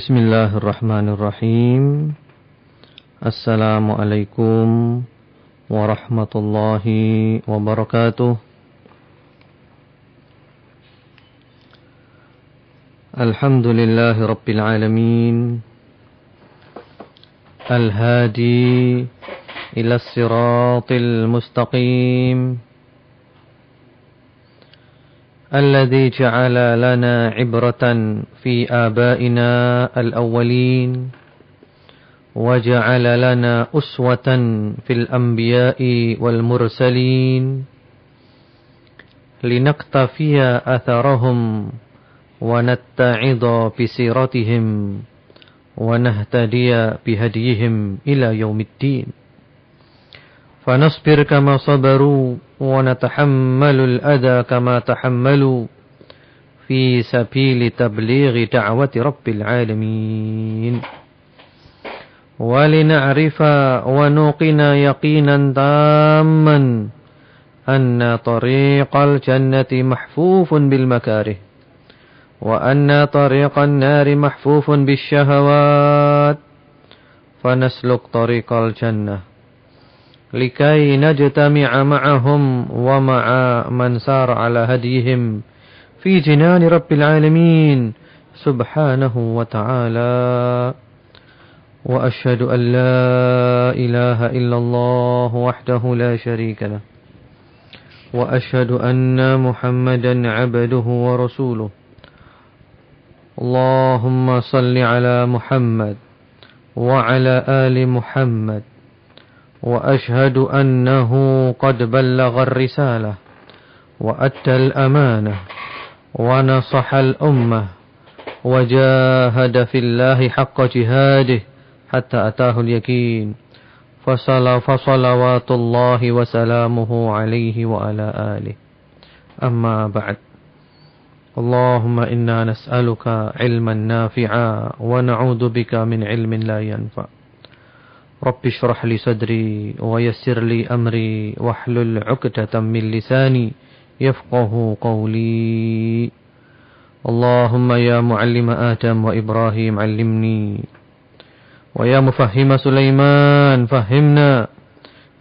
Bismillahirrahmanirrahim. Assalamualaikum warahmatullahi wabarakatuh. Alhamdulillahi rabbil alamin. Al-hadi ila siratil mustaqim. الذي جعل لنا عبرة في آبائنا الأولين وجعل لنا أسوة في الأنبياء والمرسلين لنقتفي أثرهم ونتعظ بسيرتهم ونهتدي بهديهم إلى يوم الدين. فنصبر كما صبروا ونتحمل الأذى كما تحملوا في سبيل تبليغ دعوة رب العالمين. ولنعرف ونوقن يقينا تاما أن طريق الجنة محفوف بالمكاره وأن طريق النار محفوف بالشهوات. فنسلك طريق الجنة لكي نجتمع معهم ومع من سار على هديهم في جنان رب العالمين سبحانه وتعالى. وأشهد أن لا إله إلا الله وحده لا شريك له. وأشهد أن محمدا عبده ورسوله. اللهم صل على محمد وعلى آل محمد وأشهد أنه قد بلغ الرسالة وأتى الأمانة ونصح الأمة وجاهد في الله حق جهاده حتى أتاه اليقين. فصل فصلوات الله وسلامه عليه وعلى آله. أما بعد. اللهم إنا نسألك علما نافعا ونعوذ بك من علم لا ينفع. رب اشرح لي صدري ويسر لي أمري واحلل عقدة من لساني يفقه قولي. اللهم يا معلم آدم وإبراهيم علمني ويا مفهم سليمان فهمنا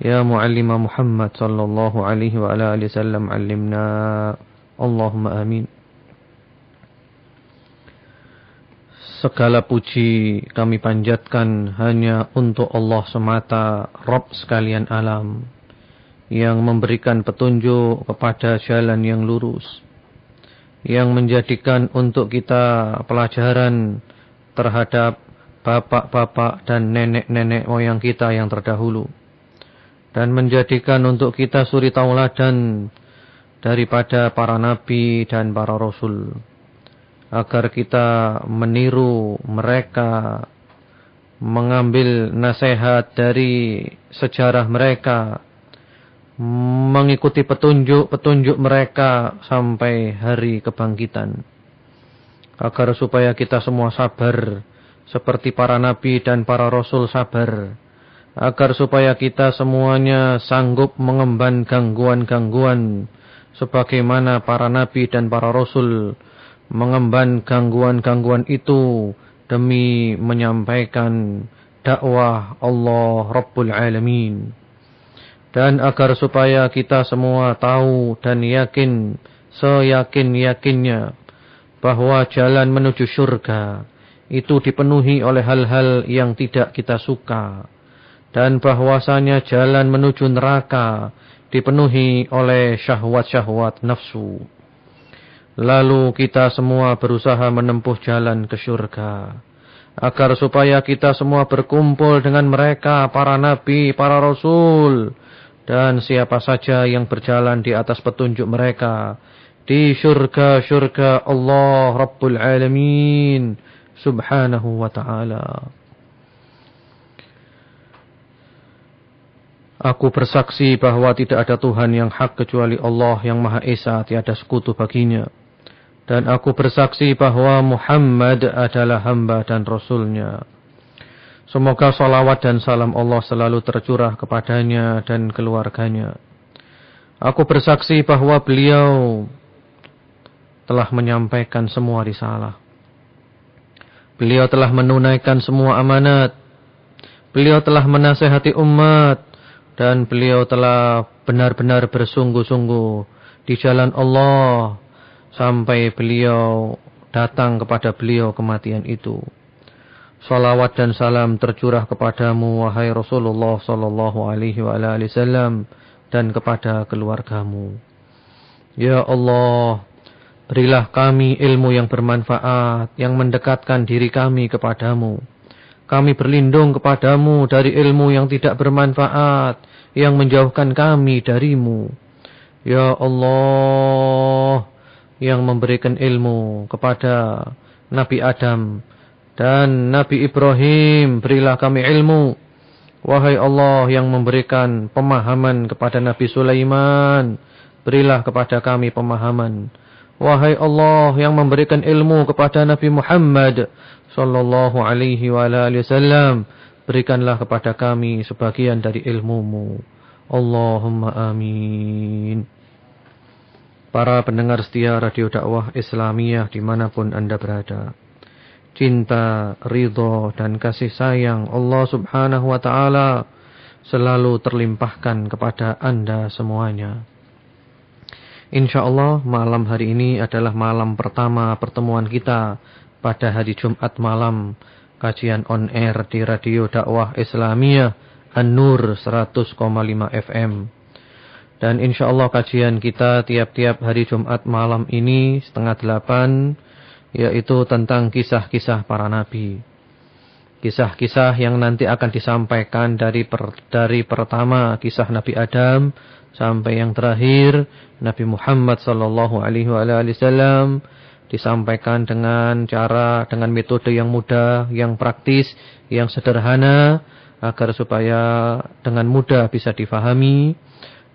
يا معلم محمد صلى الله عليه وعلى آله وسلم علمنا. اللهم آمين. Segala puji kami panjatkan hanya untuk Allah semata, Rob sekalian alam, yang memberikan petunjuk kepada jalan yang lurus, yang menjadikan untuk kita pelajaran terhadap bapak-bapak dan nenek-nenek moyang kita yang terdahulu, dan menjadikan untuk kita suri tauladan daripada para nabi dan para rasul agar kita meniru mereka, mengambil nasihat dari sejarah mereka, mengikuti petunjuk-petunjuk mereka sampai hari kebangkitan. Agar supaya kita semua sabar seperti para nabi dan para rasul sabar. Agar supaya kita semuanya sanggup mengemban gangguan-gangguan sebagaimana para nabi dan para rasul mengemban gangguan-gangguan itu demi menyampaikan dakwah Allah Rabbul Alamin. Dan agar supaya kita semua tahu dan yakin, seyakin-yakinnya, bahwa jalan menuju surga itu dipenuhi oleh hal-hal yang tidak kita suka. Dan bahwasanya jalan menuju neraka dipenuhi oleh syahwat-syahwat nafsu. Lalu kita semua berusaha menempuh jalan ke surga. Agar supaya kita semua berkumpul dengan mereka, para nabi, para rasul. Dan siapa saja yang berjalan di atas petunjuk mereka. Di surga-surga Allah Rabbul Alamin. Subhanahu wa ta'ala. Aku bersaksi bahwa tidak ada Tuhan yang hak kecuali Allah yang Maha Esa, tiada sekutu baginya. Dan aku bersaksi bahwa Muhammad adalah hamba dan Rasulnya. Semoga salawat dan salam Allah selalu tercurah kepadanya dan keluarganya. Aku bersaksi bahwa beliau telah menyampaikan semua risalah. Beliau telah menunaikan semua amanat. Beliau telah menasehati umat. Dan beliau telah benar-benar bersungguh-sungguh di jalan Allah. Sampai beliau datang kepada beliau kematian itu. Salawat dan salam tercurah kepadamu wahai Rasulullah sallallahu alaihi wasallam dan kepada keluargamu. Ya Allah, berilah kami ilmu yang bermanfaat yang mendekatkan diri kami kepadamu. Kami berlindung kepadamu dari ilmu yang tidak bermanfaat yang menjauhkan kami darimu. Ya Allah, yang memberikan ilmu kepada Nabi Adam dan Nabi Ibrahim berilah kami ilmu. Wahai Allah yang memberikan pemahaman kepada Nabi Sulaiman. Berilah kepada kami pemahaman. Wahai Allah yang memberikan ilmu kepada Nabi Muhammad sallallahu alaihi wasallam, berikanlah kepada kami sebagian dari ilmumu. Allahumma amin. Para pendengar setia Radio Dakwah Islamiyah di mana pun Anda berada cinta, ridho dan kasih sayang Allah subhanahu wa ta'ala selalu terlimpahkan kepada anda semuanya. InsyaAllah malam hari ini adalah malam pertama pertemuan kita pada hari Jumat malam kajian on air di Radio Dakwah Islamiyah An-Nur 100,5 FM. Dan insyaAllah kajian kita tiap-tiap hari Jumat malam ini setengah delapan yaitu tentang kisah-kisah para nabi. Kisah-kisah yang nanti akan disampaikan dari per, dari pertama kisah Nabi Adam sampai yang terakhir Nabi Muhammad sallallahu alaihi wasallam disampaikan dengan cara dengan metode yang mudah, yang praktis, yang sederhana agar supaya dengan mudah bisa difahami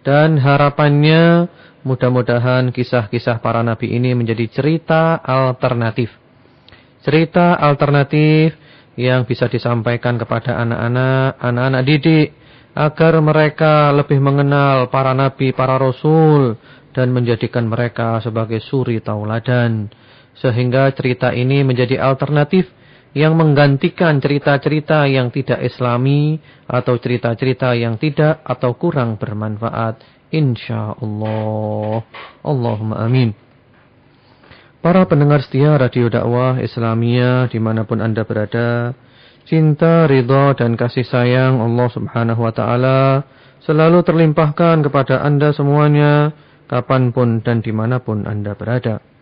dan harapannya Mudah-mudahan kisah-kisah para nabi ini menjadi cerita alternatif. Cerita alternatif yang bisa disampaikan kepada anak-anak, anak-anak didik. Agar mereka lebih mengenal para nabi, para rasul. Dan menjadikan mereka sebagai suri tauladan. Sehingga cerita ini menjadi alternatif yang menggantikan cerita-cerita yang tidak islami atau cerita-cerita yang tidak atau kurang bermanfaat insyaallah. Allahumma amin. Para pendengar setia Radio Dakwah Islamiyah di mana pun Anda berada, cinta, ridha dan kasih sayang Allah Subhanahu wa taala selalu terlimpahkan kepada Anda semuanya kapan pun dan di mana pun Anda berada.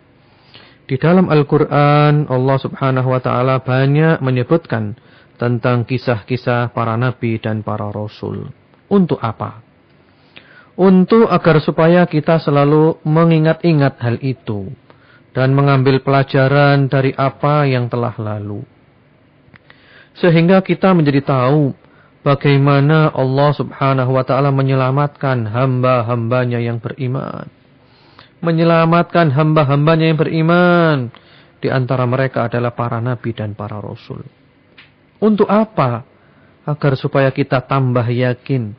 Di dalam Al-Quran Allah subhanahu wa ta'ala banyak menyebutkan tentang kisah-kisah para nabi dan para rasul. Untuk apa? untuk agar supaya kita selalu mengingat-ingat hal itu dan mengambil pelajaran dari apa yang telah lalu. Sehingga kita menjadi tahu bagaimana Allah subhanahu wa ta'ala menyelamatkan hamba-hambanya yang beriman. Menyelamatkan hamba-hambanya yang beriman. Di antara mereka adalah para nabi dan para rasul. Untuk apa? Agar supaya kita tambah yakin,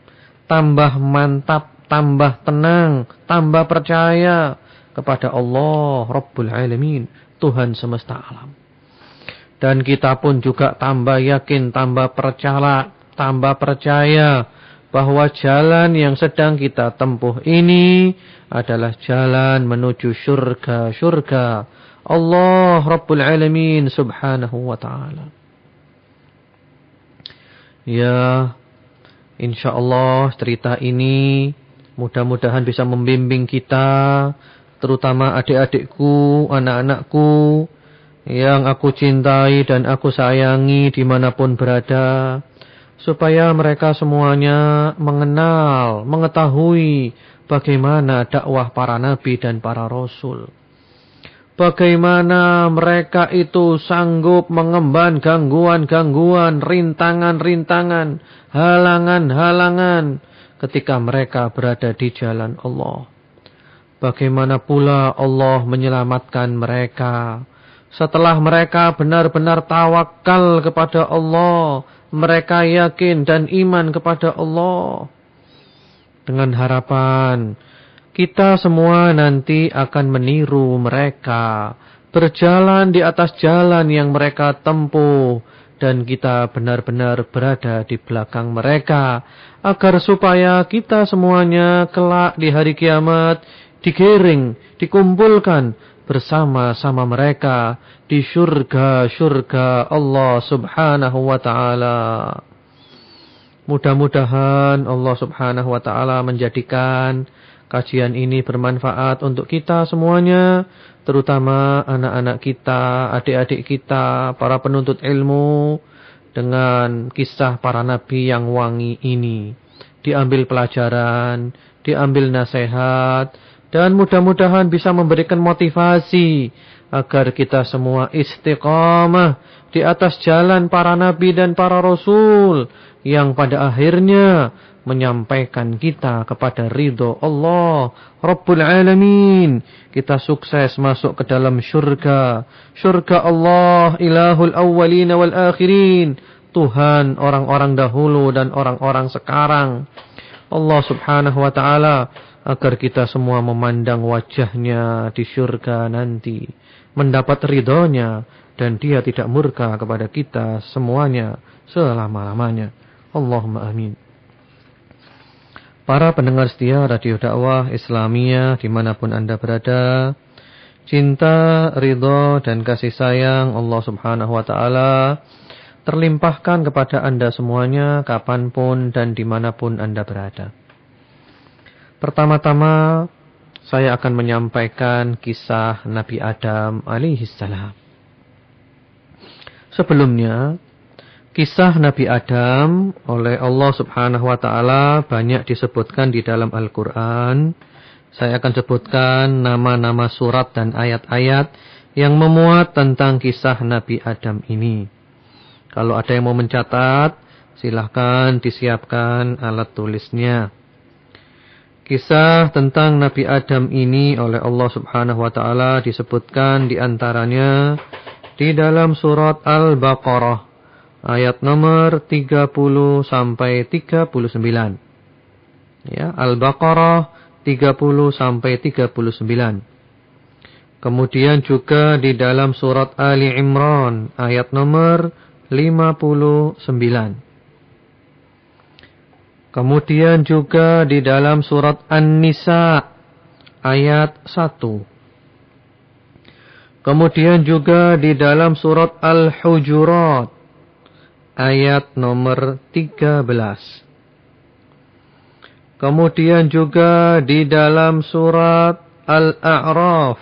tambah mantap tambah tenang, tambah percaya kepada Allah Rabbul Alamin, Tuhan semesta alam. Dan kita pun juga tambah yakin, tambah percaya, tambah percaya bahwa jalan yang sedang kita tempuh ini adalah jalan menuju surga-surga Allah Rabbul Alamin Subhanahu wa taala. Ya, insyaallah cerita ini Mudah-mudahan bisa membimbing kita, terutama adik-adikku, anak-anakku, yang aku cintai dan aku sayangi di mana pun berada. Supaya mereka semuanya mengenal, mengetahui bagaimana dakwah para nabi dan para rasul. Bagaimana mereka itu sanggup mengemban gangguan-gangguan, rintangan-rintangan, halangan-halangan ketika mereka berada di jalan Allah. Bagaimana pula Allah menyelamatkan mereka setelah mereka benar-benar tawakal kepada Allah, mereka yakin dan iman kepada Allah. Dengan harapan kita semua nanti akan meniru mereka berjalan di atas jalan yang mereka tempuh dan kita benar-benar berada di belakang mereka agar supaya kita semuanya kelak di hari kiamat digiring, dikumpulkan bersama-sama mereka di syurga-syurga Allah Subhanahu wa taala. Mudah-mudahan Allah Subhanahu wa taala menjadikan kajian ini bermanfaat untuk kita semuanya terutama anak-anak kita, adik-adik kita, para penuntut ilmu dengan kisah para nabi yang wangi ini. Diambil pelajaran, diambil nasihat, dan mudah-mudahan bisa memberikan motivasi agar kita semua istiqamah di atas jalan para nabi dan para rasul yang pada akhirnya menyampaikan kita kepada ridho Allah Rabbul Alamin. Kita sukses masuk ke dalam syurga. Syurga Allah ilahul awwalin wal akhirin. Tuhan orang-orang dahulu dan orang-orang sekarang. Allah subhanahu wa ta'ala agar kita semua memandang wajahnya di syurga nanti. Mendapat ridhonya dan dia tidak murka kepada kita semuanya selama-lamanya. Allahumma amin. Para pendengar setia Radio Dakwah Islamiyah di mana pun Anda berada, cinta, ridho, dan kasih sayang Allah Subhanahu Wa Taala terlimpahkan kepada Anda semuanya kapan pun dan di mana pun Anda berada. Pertama-tama saya akan menyampaikan kisah Nabi Adam alaihissalam. Sebelumnya, Kisah Nabi Adam oleh Allah Subhanahu wa taala banyak disebutkan di dalam Al-Qur'an. Saya akan sebutkan nama-nama surat dan ayat-ayat yang memuat tentang kisah Nabi Adam ini. Kalau ada yang mau mencatat, silahkan disiapkan alat tulisnya. Kisah tentang Nabi Adam ini oleh Allah Subhanahu wa taala disebutkan di antaranya di dalam surat Al-Baqarah ayat nomor 30 sampai 39. Ya, Al-Baqarah 30 sampai 39. Kemudian juga di dalam surat Ali Imran ayat nomor 59. Kemudian juga di dalam surat An-Nisa ayat 1. Kemudian juga di dalam surat Al-Hujurat ayat nomor 13. Kemudian juga di dalam surat Al-A'raf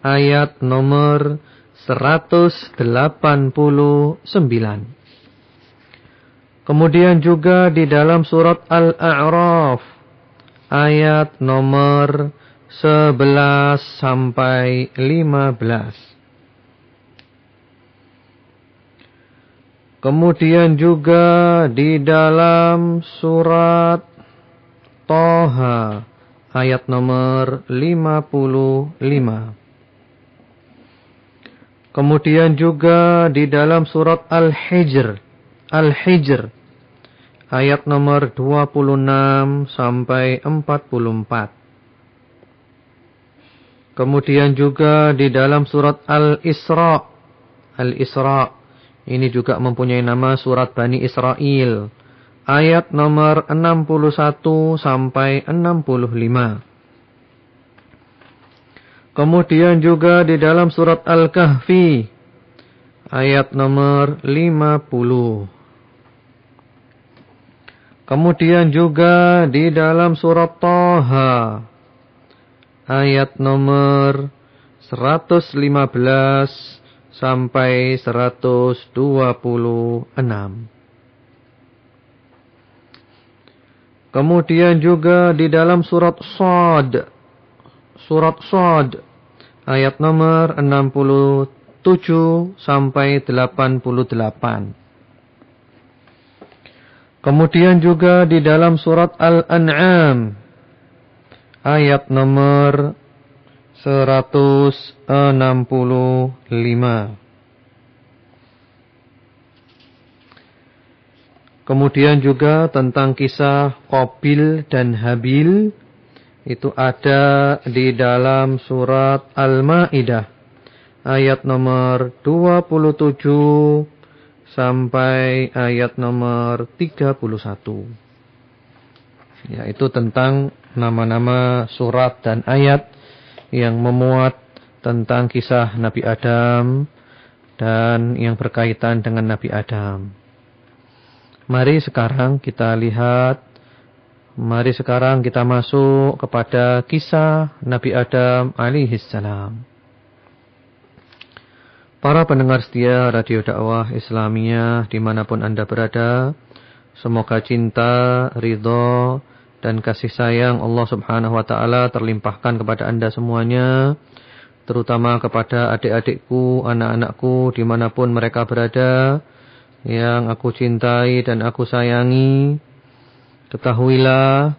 ayat nomor 189. Kemudian juga di dalam surat Al-A'raf ayat nomor 11 sampai 15. Kemudian juga di dalam surat Toha ayat nomor 55. Kemudian juga di dalam surat Al-Hijr. Al-Hijr ayat nomor 26 sampai 44. Kemudian juga di dalam surat Al-Isra. Al-Isra ini juga mempunyai nama surat Bani Israel. Ayat nomor 61 sampai 65. Kemudian juga di dalam surat Al-Kahfi. Ayat nomor 50. Kemudian juga di dalam surat Taha. Ayat nomor 115 sampai 126. Kemudian juga di dalam surat Sod. Surat Sod. Ayat nomor 67 sampai 88. Kemudian juga di dalam surat Al-An'am. Ayat nomor 165 Kemudian juga tentang kisah Qabil dan Habil itu ada di dalam surat Al-Maidah ayat nomor 27 sampai ayat nomor 31. Yaitu tentang nama-nama surat dan ayat yang memuat tentang kisah Nabi Adam dan yang berkaitan dengan Nabi Adam. Mari sekarang kita lihat Mari sekarang kita masuk kepada kisah Nabi Adam alaihi salam. Para pendengar setia Radio Dakwah Islamiyah di mana pun Anda berada, semoga cinta, ridho, dan kasih sayang Allah subhanahu wa ta'ala terlimpahkan kepada Anda semuanya, terutama kepada adik-adikku, anak-anakku di mana pun mereka berada, yang aku cintai dan aku sayangi, Ketahuilah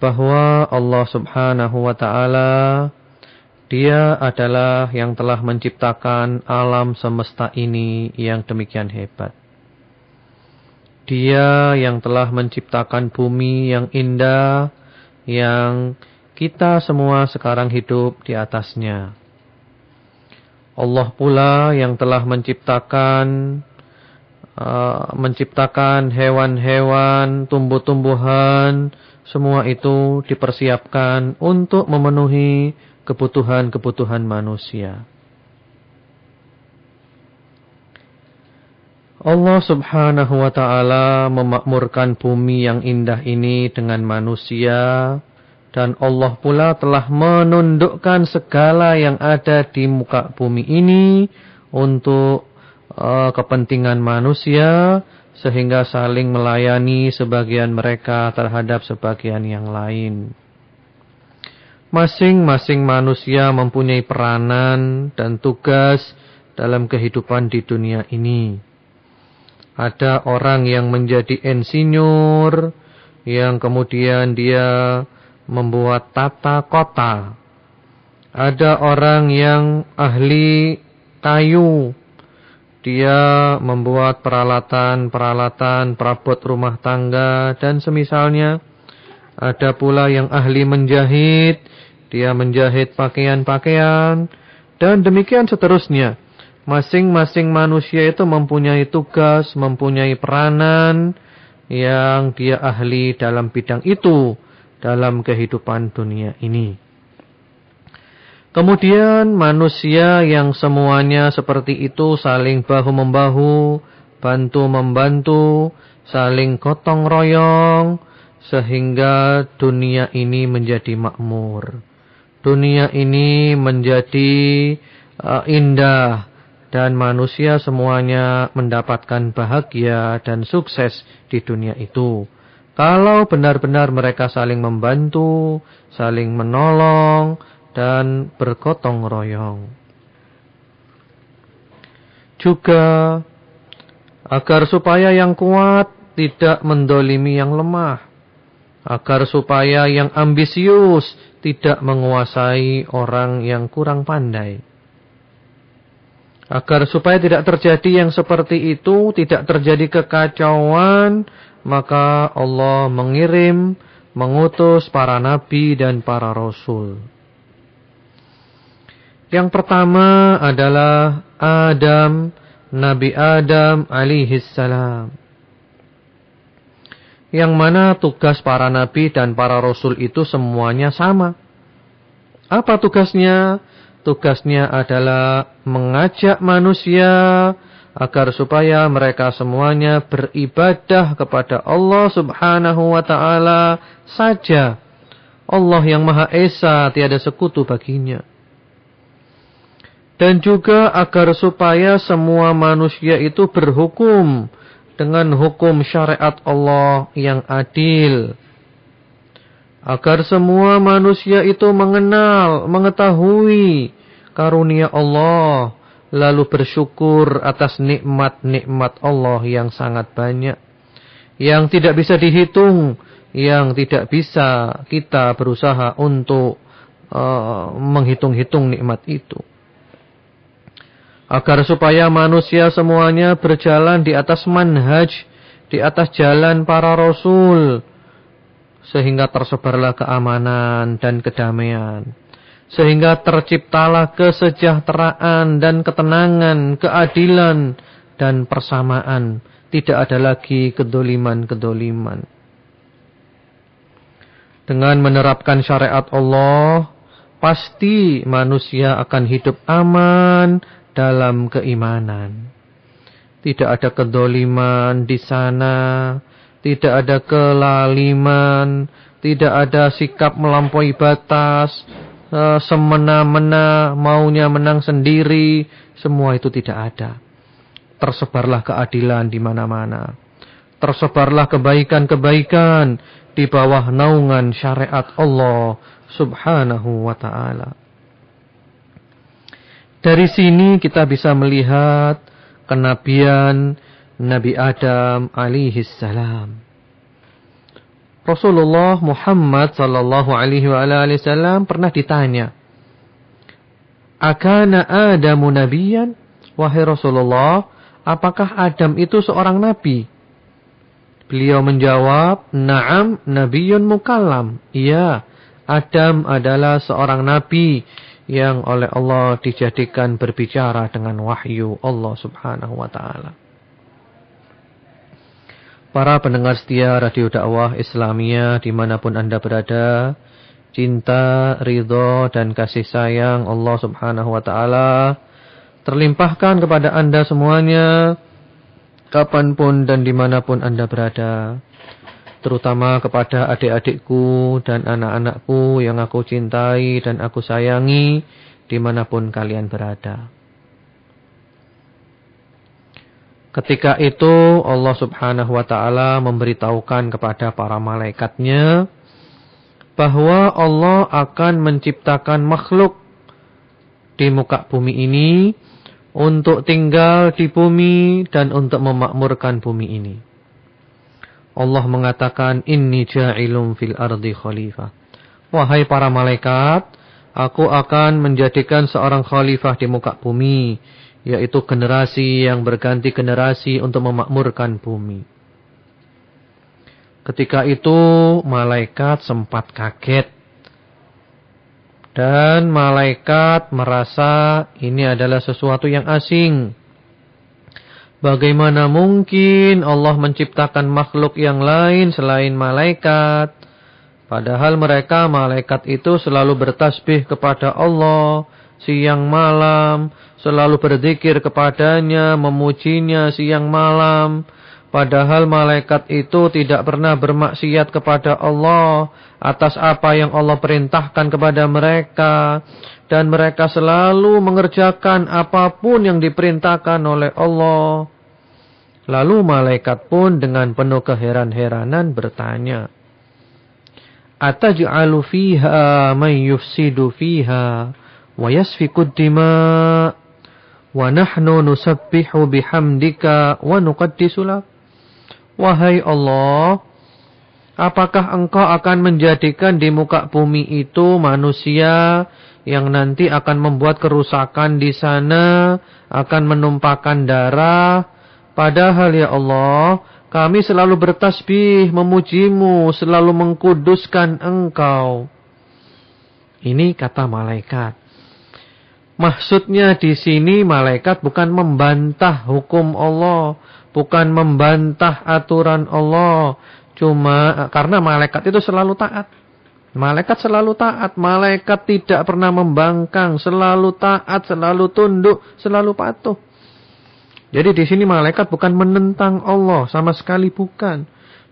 bahwa Allah subhanahu wa ta'ala dia adalah yang telah menciptakan alam semesta ini yang demikian hebat. Dia yang telah menciptakan bumi yang indah yang kita semua sekarang hidup di atasnya. Allah pula yang telah menciptakan Uh, menciptakan hewan-hewan, tumbuh-tumbuhan, semua itu dipersiapkan untuk memenuhi kebutuhan-kebutuhan manusia. Allah subhanahu wa ta'ala memakmurkan bumi yang indah ini dengan manusia. Dan Allah pula telah menundukkan segala yang ada di muka bumi ini untuk uh, kepentingan manusia sehingga saling melayani sebagian mereka terhadap sebagian yang lain. Masing-masing manusia mempunyai peranan dan tugas dalam kehidupan di dunia ini. Ada orang yang menjadi insinyur, yang kemudian dia membuat tata kota. Ada orang yang ahli kayu, dia membuat peralatan-peralatan perabot rumah tangga dan semisalnya. Ada pula yang ahli menjahit, dia menjahit pakaian-pakaian dan demikian seterusnya. Masing-masing manusia itu mempunyai tugas, mempunyai peranan yang dia ahli dalam bidang itu dalam kehidupan dunia ini. Kemudian manusia yang semuanya seperti itu saling bahu-membahu, bantu-membantu, saling gotong royong, sehingga dunia ini menjadi makmur. Dunia ini menjadi uh, indah dan manusia semuanya mendapatkan bahagia dan sukses di dunia itu. Kalau benar-benar mereka saling membantu, saling menolong, dan bergotong royong. Juga agar supaya yang kuat tidak mendolimi yang lemah. Agar supaya yang ambisius tidak menguasai orang yang kurang pandai. Agar supaya tidak terjadi yang seperti itu, tidak terjadi kekacauan, maka Allah mengirim, mengutus para nabi dan para rasul. Yang pertama adalah Adam, Nabi Adam alaihi salam. Yang mana tugas para nabi dan para rasul itu semuanya sama. Apa tugasnya? Tugasnya adalah mengajak manusia agar supaya mereka semuanya beribadah kepada Allah Subhanahu wa taala saja. Allah yang Maha Esa tiada sekutu baginya dan juga agar supaya semua manusia itu berhukum dengan hukum syariat Allah yang adil. Agar semua manusia itu mengenal, mengetahui karunia Allah, lalu bersyukur atas nikmat-nikmat Allah yang sangat banyak. Yang tidak bisa dihitung, yang tidak bisa kita berusaha untuk uh, menghitung-hitung nikmat itu agar supaya manusia semuanya berjalan di atas manhaj, di atas jalan para rasul, sehingga tersebarlah keamanan dan kedamaian. Sehingga terciptalah kesejahteraan dan ketenangan, keadilan dan persamaan. Tidak ada lagi kedoliman-kedoliman. Dengan menerapkan syariat Allah, pasti manusia akan hidup aman dalam keimanan. Tidak ada kedoliman di sana, tidak ada kelaliman, tidak ada sikap melampaui batas, eh, semena-mena, maunya menang sendiri, semua itu tidak ada. Tersebarlah keadilan di mana-mana. Tersebarlah kebaikan-kebaikan di bawah naungan syariat Allah Subhanahu wa taala. Dari sini kita bisa melihat kenabian Nabi Adam alaihi salam. Rasulullah Muhammad sallallahu alaihi wasallam pernah ditanya, "Akana Adamu nabiyan?" Wahai Rasulullah, apakah Adam itu seorang nabi? Beliau menjawab, "Na'am, nabiyyun mukallam." Iya, Adam adalah seorang nabi yang oleh Allah dijadikan berbicara dengan wahyu Allah Subhanahu wa taala. Para pendengar setia Radio Dakwah Islamia di mana pun Anda berada, cinta, ridho, dan kasih sayang Allah Subhanahu wa Ta'ala terlimpahkan kepada Anda semuanya, kapan pun dan di mana pun Anda berada, terutama kepada adik-adikku dan anak-anakku yang aku cintai dan aku sayangi, di mana pun kalian berada. Ketika itu Allah subhanahu wa ta'ala memberitahukan kepada para malaikatnya bahwa Allah akan menciptakan makhluk di muka bumi ini untuk tinggal di bumi dan untuk memakmurkan bumi ini. Allah mengatakan inni ja'ilum fil ardi khalifah. Wahai para malaikat, aku akan menjadikan seorang khalifah di muka bumi yaitu generasi yang berganti generasi untuk memakmurkan bumi. Ketika itu malaikat sempat kaget. Dan malaikat merasa ini adalah sesuatu yang asing. Bagaimana mungkin Allah menciptakan makhluk yang lain selain malaikat? Padahal mereka malaikat itu selalu bertasbih kepada Allah siang malam, selalu berzikir kepadanya, memujinya siang malam. Padahal malaikat itu tidak pernah bermaksiat kepada Allah atas apa yang Allah perintahkan kepada mereka. Dan mereka selalu mengerjakan apa pun yang diperintahkan oleh Allah. Lalu malaikat pun dengan penuh keheran-heranan bertanya. Ataj'alu fiha man yufsidu fiha wa yasfikud dima' wa nahnu nusabbihu bihamdika wa nuqaddisu lak. Wahai Allah, apakah engkau akan menjadikan di muka bumi itu manusia yang nanti akan membuat kerusakan di sana, akan menumpahkan darah? Padahal ya Allah, kami selalu bertasbih, memujimu, selalu mengkuduskan engkau. Ini kata malaikat. Maksudnya di sini malaikat bukan membantah hukum Allah, bukan membantah aturan Allah, cuma karena malaikat itu selalu taat. Malaikat selalu taat, malaikat tidak pernah membangkang, selalu taat, selalu tunduk, selalu patuh. Jadi di sini malaikat bukan menentang Allah, sama sekali bukan.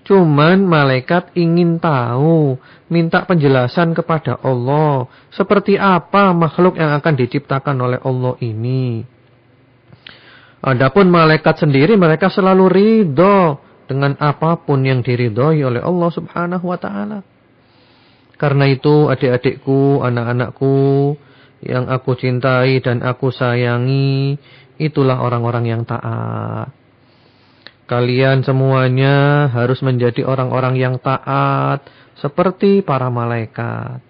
Cuman malaikat ingin tahu, minta penjelasan kepada Allah. Seperti apa makhluk yang akan diciptakan oleh Allah ini. Adapun malaikat sendiri mereka selalu ridho dengan apa pun yang diridhoi oleh Allah subhanahu wa ta'ala. Karena itu adik-adikku, anak-anakku yang aku cintai dan aku sayangi, itulah orang-orang yang taat. Kalian semuanya harus menjadi orang-orang yang taat seperti para malaikat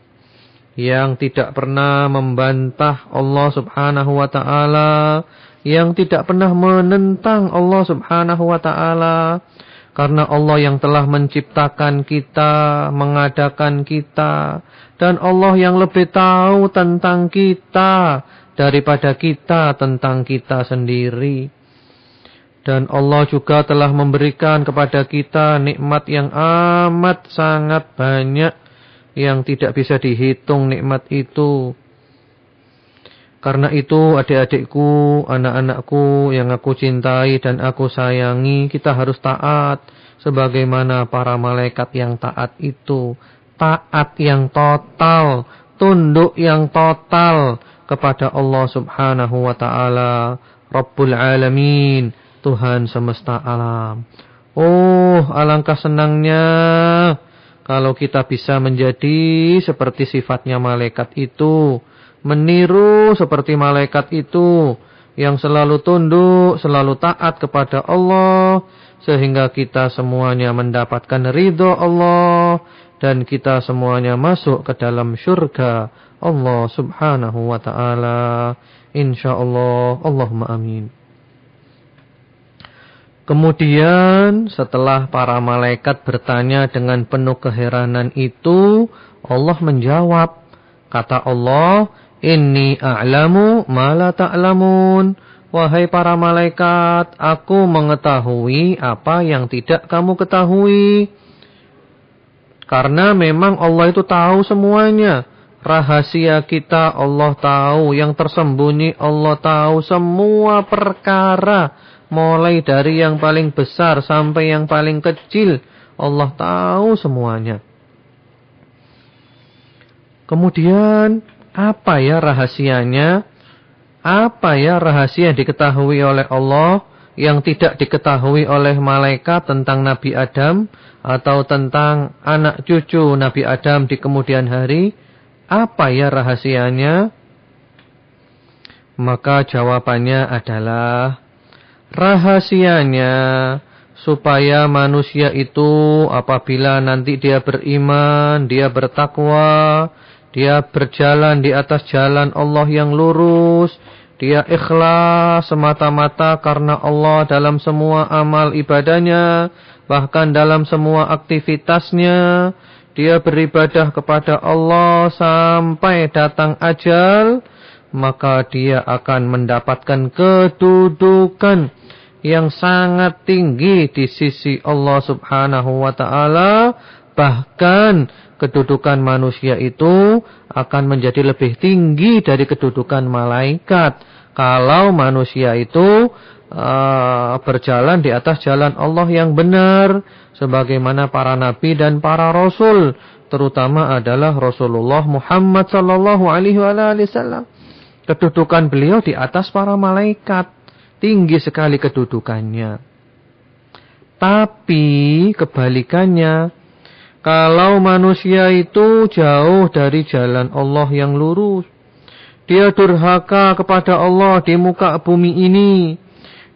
yang tidak pernah membantah Allah Subhanahu wa taala, yang tidak pernah menentang Allah Subhanahu wa taala. Karena Allah yang telah menciptakan kita, mengadakan kita. Dan Allah yang lebih tahu tentang kita daripada kita tentang kita sendiri. Dan Allah juga telah memberikan kepada kita nikmat yang amat sangat banyak yang tidak bisa dihitung nikmat itu. Karena itu adik-adikku, anak-anakku yang aku cintai dan aku sayangi, kita harus taat sebagaimana para malaikat yang taat itu. Taat yang total, tunduk yang total kepada Allah Subhanahu wa taala, Rabbul Alamin, Tuhan semesta alam. Oh, alangkah senangnya kalau kita bisa menjadi seperti sifatnya malaikat itu meniru seperti malaikat itu yang selalu tunduk, selalu taat kepada Allah sehingga kita semuanya mendapatkan ridho Allah dan kita semuanya masuk ke dalam syurga Allah Subhanahu wa taala. Insyaallah. Allahumma amin. Kemudian setelah para malaikat bertanya dengan penuh keheranan itu Allah menjawab kata Allah Inni a'lamu ma la ta'lamun. Wahai para malaikat, aku mengetahui apa yang tidak kamu ketahui. Karena memang Allah itu tahu semuanya. Rahasia kita Allah tahu, yang tersembunyi Allah tahu semua perkara. Mulai dari yang paling besar sampai yang paling kecil. Allah tahu semuanya. Kemudian apa ya rahasianya? Apa ya rahasia yang diketahui oleh Allah yang tidak diketahui oleh malaikat tentang Nabi Adam atau tentang anak cucu Nabi Adam di kemudian hari? Apa ya rahasianya? Maka jawabannya adalah rahasianya supaya manusia itu apabila nanti dia beriman, dia bertakwa, dia berjalan di atas jalan Allah yang lurus. Dia ikhlas semata-mata karena Allah dalam semua amal ibadahnya. Bahkan dalam semua aktivitasnya. Dia beribadah kepada Allah sampai datang ajal. Maka dia akan mendapatkan kedudukan yang sangat tinggi di sisi Allah subhanahu wa ta'ala. Bahkan kedudukan manusia itu akan menjadi lebih tinggi dari kedudukan malaikat. Kalau manusia itu uh, berjalan di atas jalan Allah yang benar. Sebagaimana para nabi dan para rasul. Terutama adalah Rasulullah Muhammad sallallahu alaihi wasallam. Kedudukan beliau di atas para malaikat. Tinggi sekali kedudukannya. Tapi kebalikannya kalau manusia itu jauh dari jalan Allah yang lurus. Dia durhaka kepada Allah di muka bumi ini.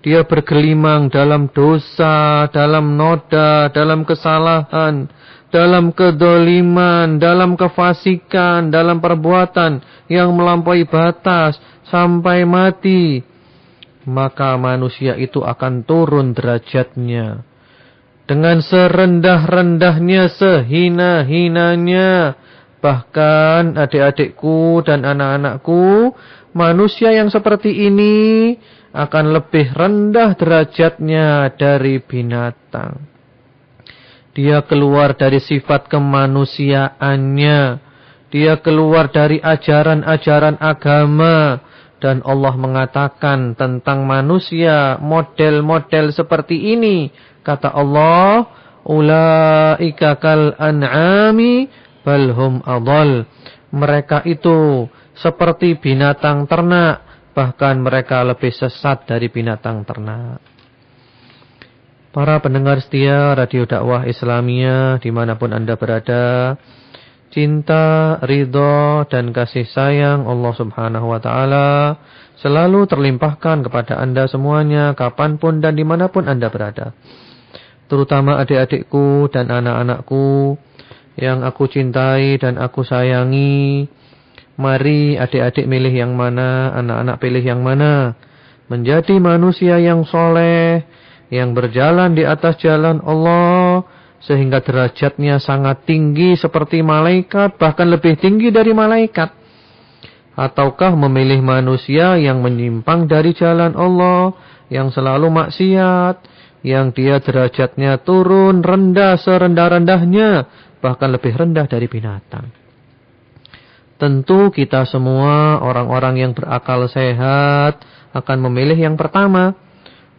Dia bergelimang dalam dosa, dalam noda, dalam kesalahan, dalam kedoliman, dalam kefasikan, dalam perbuatan yang melampaui batas sampai mati. Maka manusia itu akan turun derajatnya dengan serendah-rendahnya, sehina-hinanya. Bahkan adik-adikku dan anak-anakku, manusia yang seperti ini akan lebih rendah derajatnya dari binatang. Dia keluar dari sifat kemanusiaannya. Dia keluar dari ajaran-ajaran agama. Dan Allah mengatakan tentang manusia model-model seperti ini Kata Allah, ulaika kal an'ami balhum adall. Mereka itu seperti binatang ternak, bahkan mereka lebih sesat dari binatang ternak. Para pendengar setia Radio Dakwah Islamia di mana pun Anda berada, cinta, ridho, dan kasih sayang Allah Subhanahu Wa Taala selalu terlimpahkan kepada Anda semuanya, kapan pun dan di mana pun Anda berada terutama adik-adikku dan anak-anakku yang aku cintai dan aku sayangi. Mari adik-adik milih yang mana, anak-anak pilih yang mana. Menjadi manusia yang soleh, yang berjalan di atas jalan Allah sehingga derajatnya sangat tinggi seperti malaikat bahkan lebih tinggi dari malaikat ataukah memilih manusia yang menyimpang dari jalan Allah yang selalu maksiat yang dia derajatnya turun rendah serendah-rendahnya bahkan lebih rendah dari binatang tentu kita semua orang-orang yang berakal sehat akan memilih yang pertama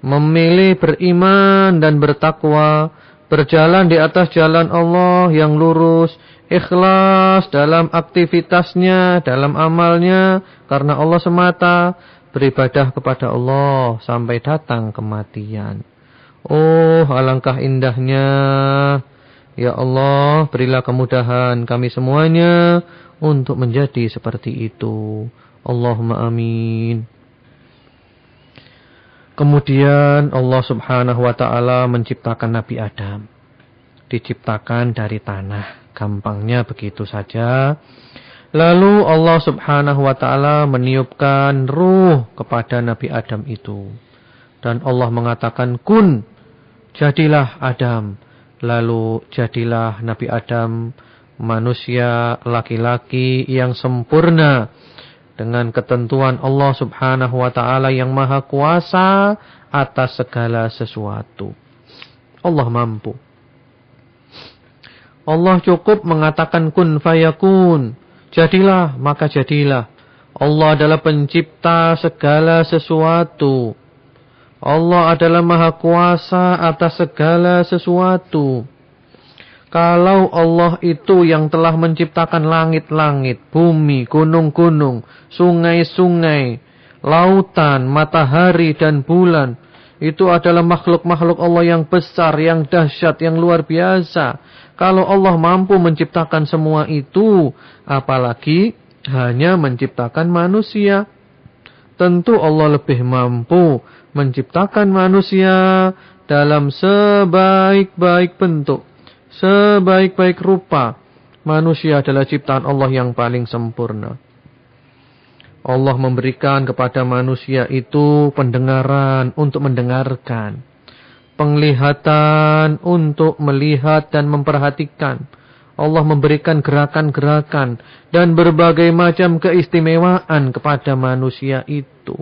memilih beriman dan bertakwa, berjalan di atas jalan Allah yang lurus, ikhlas dalam aktivitasnya, dalam amalnya, karena Allah semata, beribadah kepada Allah sampai datang kematian. Oh, alangkah indahnya. Ya Allah, berilah kemudahan kami semuanya untuk menjadi seperti itu. Allahumma amin. Kemudian Allah subhanahu wa ta'ala menciptakan Nabi Adam. Diciptakan dari tanah. Gampangnya begitu saja. Lalu Allah subhanahu wa ta'ala meniupkan ruh kepada Nabi Adam itu. Dan Allah mengatakan, Kun, jadilah Adam. Lalu jadilah Nabi Adam manusia laki-laki yang sempurna dengan ketentuan Allah Subhanahu wa taala yang maha kuasa atas segala sesuatu. Allah mampu. Allah cukup mengatakan kun fayakun. Jadilah, maka jadilah. Allah adalah pencipta segala sesuatu. Allah adalah maha kuasa atas segala sesuatu. Kalau Allah itu yang telah menciptakan langit-langit, bumi, gunung-gunung, sungai-sungai, lautan, matahari dan bulan, itu adalah makhluk-makhluk Allah yang besar, yang dahsyat, yang luar biasa. Kalau Allah mampu menciptakan semua itu, apalagi hanya menciptakan manusia. Tentu Allah lebih mampu menciptakan manusia dalam sebaik-baik bentuk sebaik-baik rupa, manusia adalah ciptaan Allah yang paling sempurna. Allah memberikan kepada manusia itu pendengaran untuk mendengarkan, penglihatan untuk melihat dan memperhatikan. Allah memberikan gerakan-gerakan dan berbagai macam keistimewaan kepada manusia itu.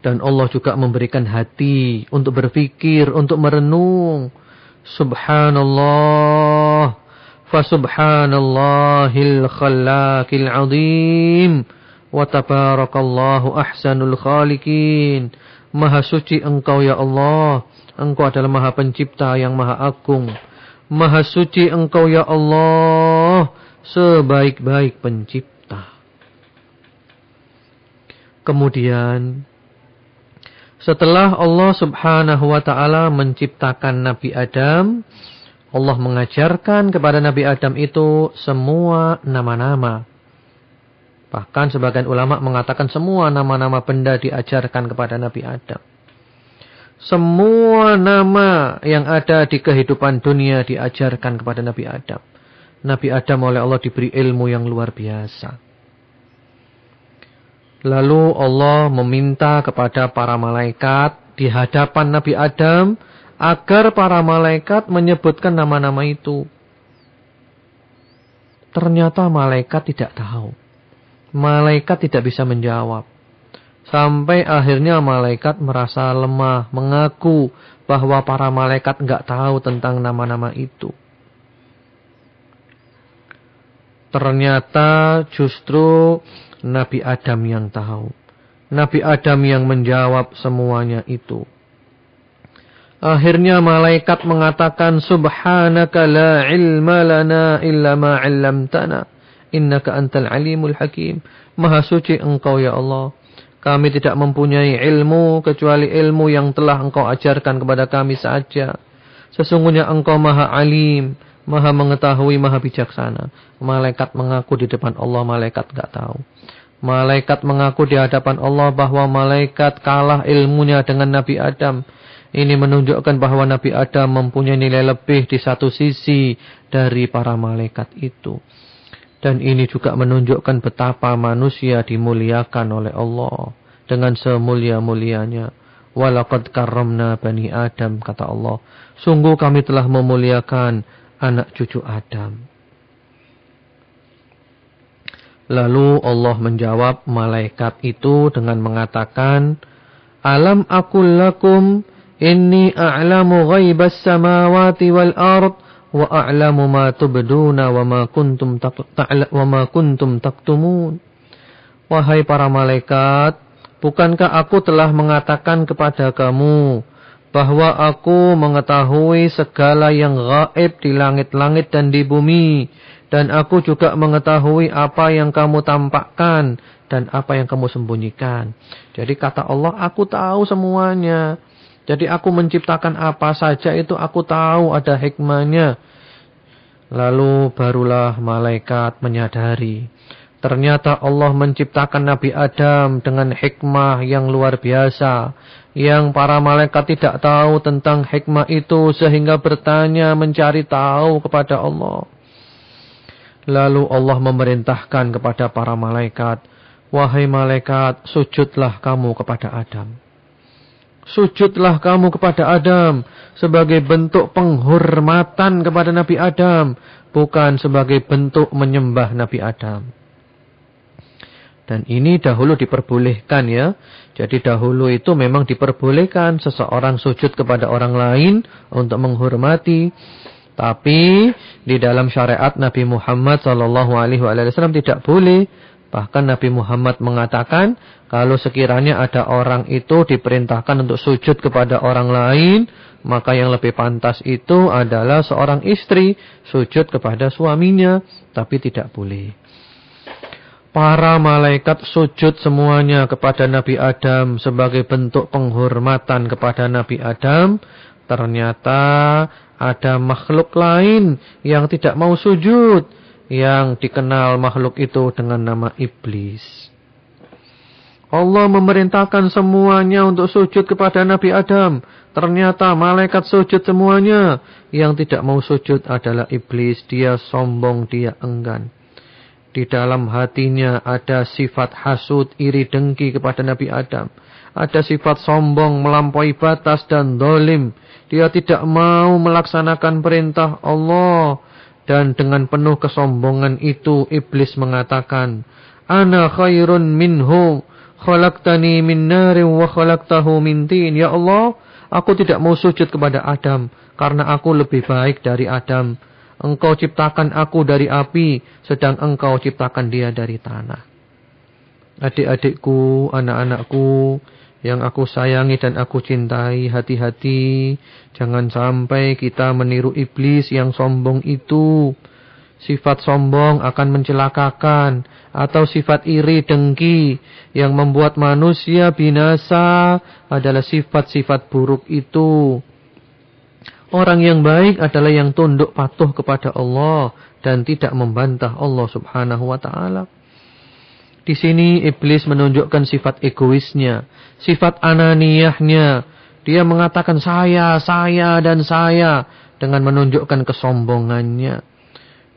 Dan Allah juga memberikan hati untuk berpikir, untuk merenung, Subhanallah. Fasubhanallahil khallakil azim. Wa tabarakallahu ahsanul khalikin. Maha suci engkau ya Allah. Engkau adalah maha pencipta yang maha agung. Maha suci engkau ya Allah. Sebaik-baik pencipta. Kemudian setelah Allah subhanahu wa ta'ala menciptakan Nabi Adam, Allah mengajarkan kepada Nabi Adam itu semua nama-nama. Bahkan sebagian ulama mengatakan semua nama-nama benda diajarkan kepada Nabi Adam. Semua nama yang ada di kehidupan dunia diajarkan kepada Nabi Adam. Nabi Adam oleh Allah diberi ilmu yang luar biasa. Lalu Allah meminta kepada para malaikat di hadapan Nabi Adam agar para malaikat menyebutkan nama-nama itu. Ternyata malaikat tidak tahu. Malaikat tidak bisa menjawab. Sampai akhirnya malaikat merasa lemah, mengaku bahwa para malaikat enggak tahu tentang nama-nama itu. Ternyata justru Nabi Adam yang tahu. Nabi Adam yang menjawab semuanya itu. Akhirnya malaikat mengatakan subhanaka la ilma lana illa ma 'allamtana innaka antal alimul hakim. Maha suci engkau ya Allah. Kami tidak mempunyai ilmu kecuali ilmu yang telah engkau ajarkan kepada kami saja. Sesungguhnya engkau maha alim, maha mengetahui, maha bijaksana. Malaikat mengaku di depan Allah, malaikat enggak tahu. Malaikat mengaku di hadapan Allah bahwa malaikat kalah ilmunya dengan Nabi Adam. Ini menunjukkan bahwa Nabi Adam mempunyai nilai lebih di satu sisi dari para malaikat itu. Dan ini juga menunjukkan betapa manusia dimuliakan oleh Allah dengan semulia-mulianya. Walaqad karramna bani Adam kata Allah. Sungguh kami telah memuliakan anak cucu Adam. Lalu Allah menjawab malaikat itu dengan mengatakan, Alam akul lakum inni a'lamu ghaibas samawati wal ard wa a'lamu ma tubduna wa ma kuntum wa ma kuntum taktumun. Wahai para malaikat, bukankah aku telah mengatakan kepada kamu bahwa aku mengetahui segala yang gaib di langit-langit dan di bumi dan aku juga mengetahui apa yang kamu tampakkan dan apa yang kamu sembunyikan. Jadi kata Allah, aku tahu semuanya. Jadi aku menciptakan apa saja itu aku tahu ada hikmahnya. Lalu barulah malaikat menyadari. Ternyata Allah menciptakan Nabi Adam dengan hikmah yang luar biasa. Yang para malaikat tidak tahu tentang hikmah itu sehingga bertanya mencari tahu kepada Allah. Lalu Allah memerintahkan kepada para malaikat, Wahai malaikat, sujudlah kamu kepada Adam. Sujudlah kamu kepada Adam sebagai bentuk penghormatan kepada Nabi Adam, bukan sebagai bentuk menyembah Nabi Adam. Dan ini dahulu diperbolehkan ya. Jadi dahulu itu memang diperbolehkan seseorang sujud kepada orang lain untuk menghormati. Tapi di dalam syariat Nabi Muhammad wasallam tidak boleh. Bahkan Nabi Muhammad mengatakan kalau sekiranya ada orang itu diperintahkan untuk sujud kepada orang lain, maka yang lebih pantas itu adalah seorang istri sujud kepada suaminya, tapi tidak boleh. Para malaikat sujud semuanya kepada Nabi Adam sebagai bentuk penghormatan kepada Nabi Adam. Ternyata ada makhluk lain yang tidak mau sujud. Yang dikenal makhluk itu dengan nama iblis. Allah memerintahkan semuanya untuk sujud kepada Nabi Adam. Ternyata malaikat sujud semuanya. Yang tidak mau sujud adalah iblis. Dia sombong, dia enggan. Di dalam hatinya ada sifat hasud, iri dengki kepada Nabi Adam. Ada sifat sombong, melampaui batas dan dolim. Dia tidak mau melaksanakan perintah Allah. Dan dengan penuh kesombongan itu iblis mengatakan, Ana khairun minhu, khalaqtani min narin wa khalaqtahu min. Ya Allah, aku tidak mau sujud kepada Adam, karena aku lebih baik dari Adam. Engkau ciptakan aku dari api, sedang engkau ciptakan dia dari tanah. Adik-adikku, anak-anakku, yang aku sayangi dan aku cintai, hati-hati. Jangan sampai kita meniru iblis yang sombong itu. Sifat sombong akan mencelakakan. Atau sifat iri dengki yang membuat manusia binasa adalah sifat-sifat buruk itu. Orang yang baik adalah yang tunduk patuh kepada Allah dan tidak membantah Allah subhanahu wa ta'ala. Di sini iblis menunjukkan sifat egoisnya, sifat ananiyahnya. Dia mengatakan saya, saya dan saya dengan menunjukkan kesombongannya.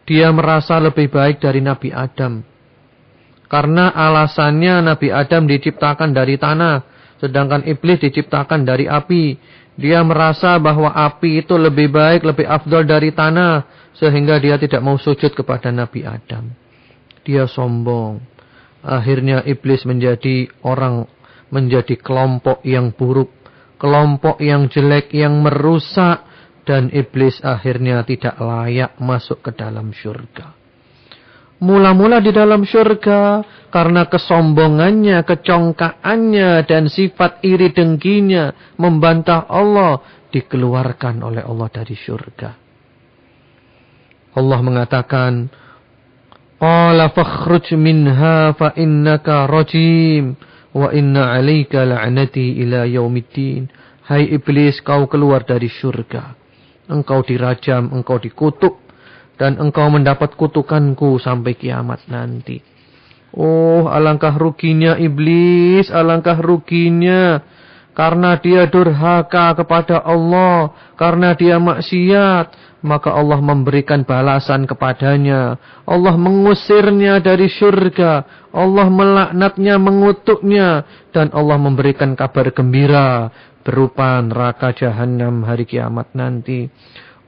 Dia merasa lebih baik dari Nabi Adam. Karena alasannya Nabi Adam diciptakan dari tanah, sedangkan iblis diciptakan dari api. Dia merasa bahwa api itu lebih baik, lebih afdol dari tanah, sehingga dia tidak mau sujud kepada Nabi Adam. Dia sombong. Akhirnya iblis menjadi orang, menjadi kelompok yang buruk, kelompok yang jelek, yang merusak. Dan iblis akhirnya tidak layak masuk ke dalam syurga. Mula-mula di dalam syurga karena kesombongannya, kecongkaannya dan sifat iri dengkinya membantah Allah dikeluarkan oleh Allah dari syurga. Allah mengatakan, Qala fakhruj minha fa innaka rajim wa inna 'alaika la'nati ila yaumiddin. Hai iblis, kau keluar dari surga. Engkau dirajam, engkau dikutuk dan engkau mendapat kutukanku sampai kiamat nanti. Oh, alangkah ruginya iblis, alangkah ruginya. karena dia durhaka kepada Allah, karena dia maksiat, maka Allah memberikan balasan kepadanya. Allah mengusirnya dari surga, Allah melaknatnya, mengutuknya, dan Allah memberikan kabar gembira berupa neraka jahanam hari kiamat nanti.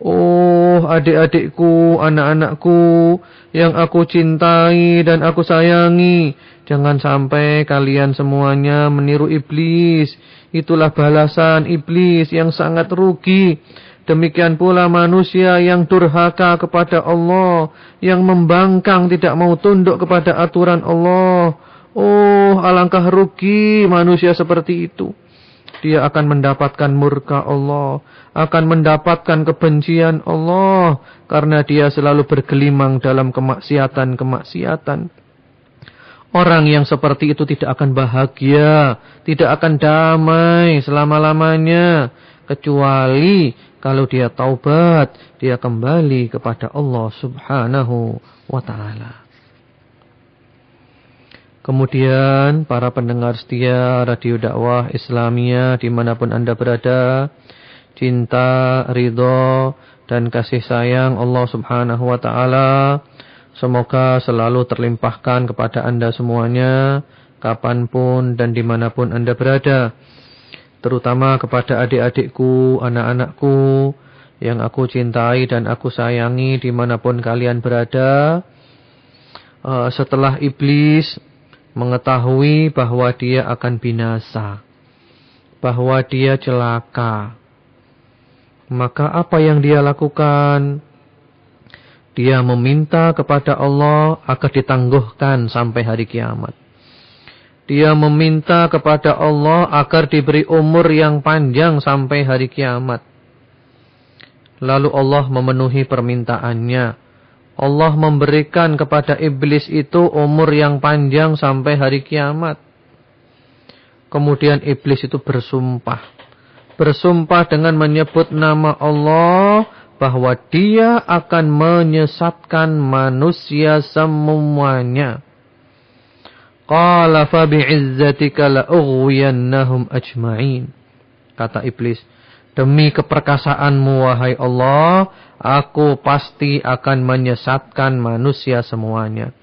Oh adik-adikku, anak-anakku yang aku cintai dan aku sayangi. Jangan sampai kalian semuanya meniru iblis. Itulah balasan iblis yang sangat rugi. Demikian pula manusia yang durhaka kepada Allah. Yang membangkang tidak mau tunduk kepada aturan Allah. Oh alangkah rugi manusia seperti itu dia akan mendapatkan murka Allah, akan mendapatkan kebencian Allah karena dia selalu bergelimang dalam kemaksiatan-kemaksiatan. Orang yang seperti itu tidak akan bahagia, tidak akan damai selama-lamanya kecuali kalau dia taubat, dia kembali kepada Allah Subhanahu wa taala. Kemudian para pendengar setia Radio Dakwah Islamia di mana pun anda berada. Cinta, ridho, dan kasih sayang Allah subhanahu wa ta'ala. Semoga selalu terlimpahkan kepada anda semuanya. Kapan pun dan di mana pun anda berada. Terutama kepada adik-adikku, anak-anakku. Yang aku cintai dan aku sayangi di mana pun kalian berada. Uh, setelah iblis mengetahui bahwa dia akan binasa, bahwa dia celaka. Maka apa yang dia lakukan? Dia meminta kepada Allah agar ditangguhkan sampai hari kiamat. Dia meminta kepada Allah agar diberi umur yang panjang sampai hari kiamat. Lalu Allah memenuhi permintaannya Allah memberikan kepada iblis itu umur yang panjang sampai hari kiamat. Kemudian iblis itu bersumpah. Bersumpah dengan menyebut nama Allah bahwa dia akan menyesatkan manusia semuanya. Qala fa bi'izzatika la'ughwiyannahum ajma'in. Kata iblis, demi keperkasaanmu wahai Allah, Aku pasti akan menyesatkan manusia semuanya.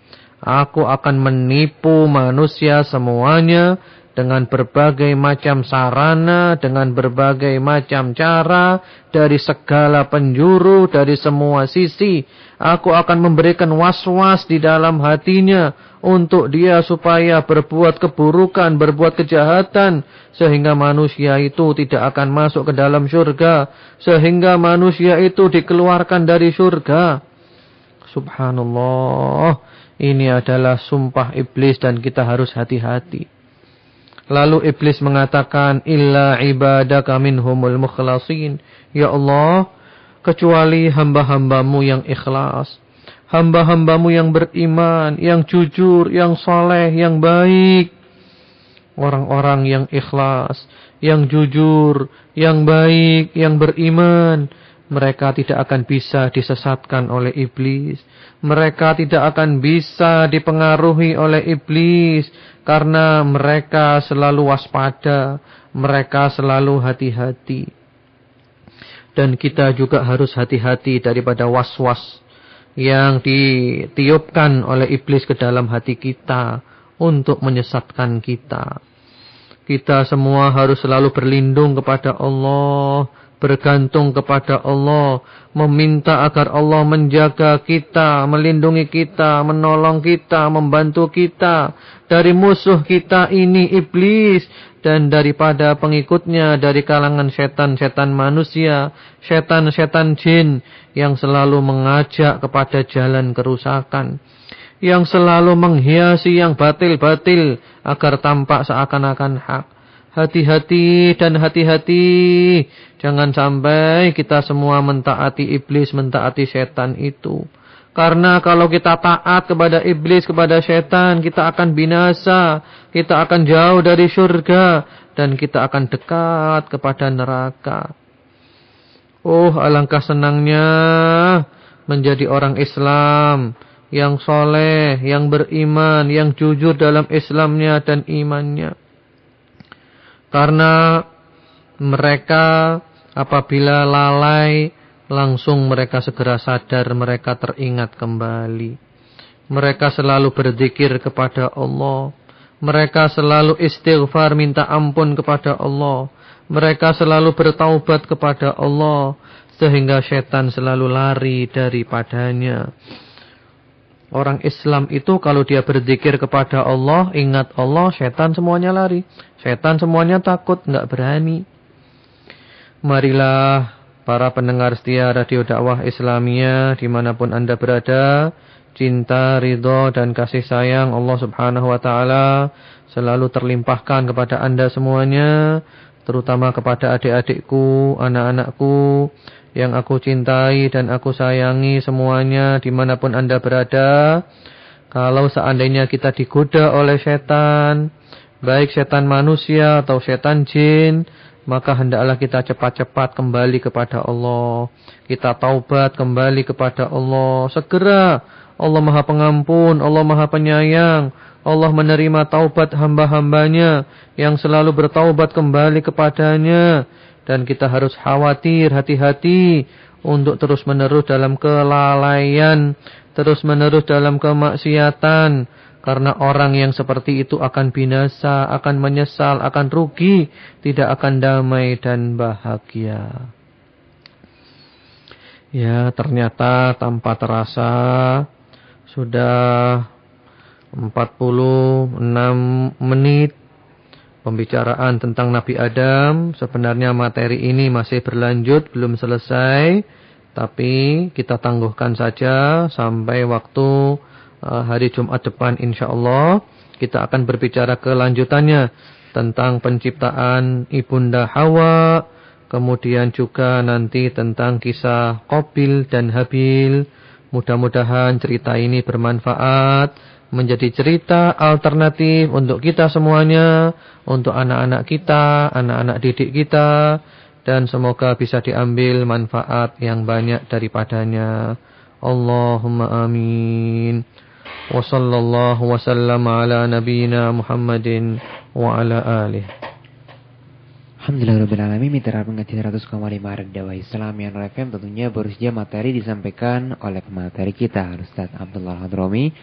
Aku akan menipu manusia semuanya dengan berbagai macam sarana, dengan berbagai macam cara, dari segala penjuru, dari semua sisi. Aku akan memberikan was-was di dalam hatinya untuk dia supaya berbuat keburukan, berbuat kejahatan, sehingga manusia itu tidak akan masuk ke dalam surga, sehingga manusia itu dikeluarkan dari surga. Subhanallah, ini adalah sumpah iblis dan kita harus hati-hati. Lalu iblis mengatakan, Illa ibadaka minhumul mukhlasin. Ya Allah, kecuali hamba-hambamu yang ikhlas. Hamba-hambamu yang beriman, yang jujur, yang soleh, yang baik. Orang-orang yang ikhlas, yang jujur, yang baik, yang beriman. Mereka tidak akan bisa disesatkan oleh iblis. Mereka tidak akan bisa dipengaruhi oleh iblis. Karena mereka selalu waspada. Mereka selalu hati-hati. Dan kita juga harus hati-hati daripada was-was yang ditiupkan oleh iblis ke dalam hati kita untuk menyesatkan kita. Kita semua harus selalu berlindung kepada Allah, bergantung kepada Allah, meminta agar Allah menjaga kita, melindungi kita, menolong kita, membantu kita dari musuh kita ini iblis dan daripada pengikutnya dari kalangan setan-setan manusia, setan-setan jin yang selalu mengajak kepada jalan kerusakan, yang selalu menghiasi yang batil-batil agar tampak seakan-akan hak. Hati-hati dan hati-hati, jangan sampai kita semua mentaati iblis, mentaati setan itu. Karena kalau kita taat kepada iblis, kepada setan, kita akan binasa. Kita akan jauh dari surga. Dan kita akan dekat kepada neraka. Oh, alangkah senangnya menjadi orang Islam. Yang soleh, yang beriman, yang jujur dalam Islamnya dan imannya. Karena Mereka apabila lalai langsung mereka segera sadar, mereka teringat kembali. Mereka selalu berzikir kepada Allah. Mereka selalu istighfar minta ampun kepada Allah. Mereka selalu bertaubat kepada Allah. Sehingga setan selalu lari daripadanya. Orang Islam itu kalau dia berzikir kepada Allah, ingat Allah, setan semuanya lari. Setan semuanya takut, nggak berani. Marilah para pendengar setia Radio Dakwah Islamia di mana pun anda berada, cinta, ridho dan kasih sayang Allah Subhanahu Wa Taala selalu terlimpahkan kepada anda semuanya, terutama kepada adik-adikku, anak-anakku, yang aku cintai dan aku sayangi semuanya di mana pun anda berada. Kalau seandainya kita digoda oleh setan, baik setan manusia atau setan jin, maka hendaklah kita cepat-cepat kembali kepada Allah. Kita taubat kembali kepada Allah. Segera Allah maha pengampun, Allah maha penyayang. Allah menerima taubat hamba-hambanya yang selalu bertaubat kembali kepadanya. Dan kita harus khawatir, hati-hati untuk terus-menerus dalam kelalaian, terus-menerus dalam kemaksiatan. Karena orang yang seperti itu akan binasa, akan menyesal, akan rugi, tidak akan damai dan bahagia. Ya, ternyata tanpa terasa sudah 46 menit pembicaraan tentang Nabi Adam. Sebenarnya materi ini masih berlanjut, belum selesai. Tapi kita tangguhkan saja sampai waktu hari Jumat depan insya Allah. Kita akan berbicara kelanjutannya tentang penciptaan Ibunda Hawa. Kemudian juga nanti tentang kisah Qabil dan Habil. Mudah-mudahan cerita ini bermanfaat menjadi cerita alternatif untuk kita semuanya, untuk anak-anak kita, anak-anak didik kita, dan semoga bisa diambil manfaat yang banyak daripadanya. Allahumma amin. Wa sallallahu wa sallam ala nabiyyina Muhammadin wa ala alihi. Alhamdulillahirrahmanirrahim Mitra pengaji 100,5 Dakwah Islam yang FM tentunya baru saja materi disampaikan oleh pemateri kita Ustaz Abdullah Hadromi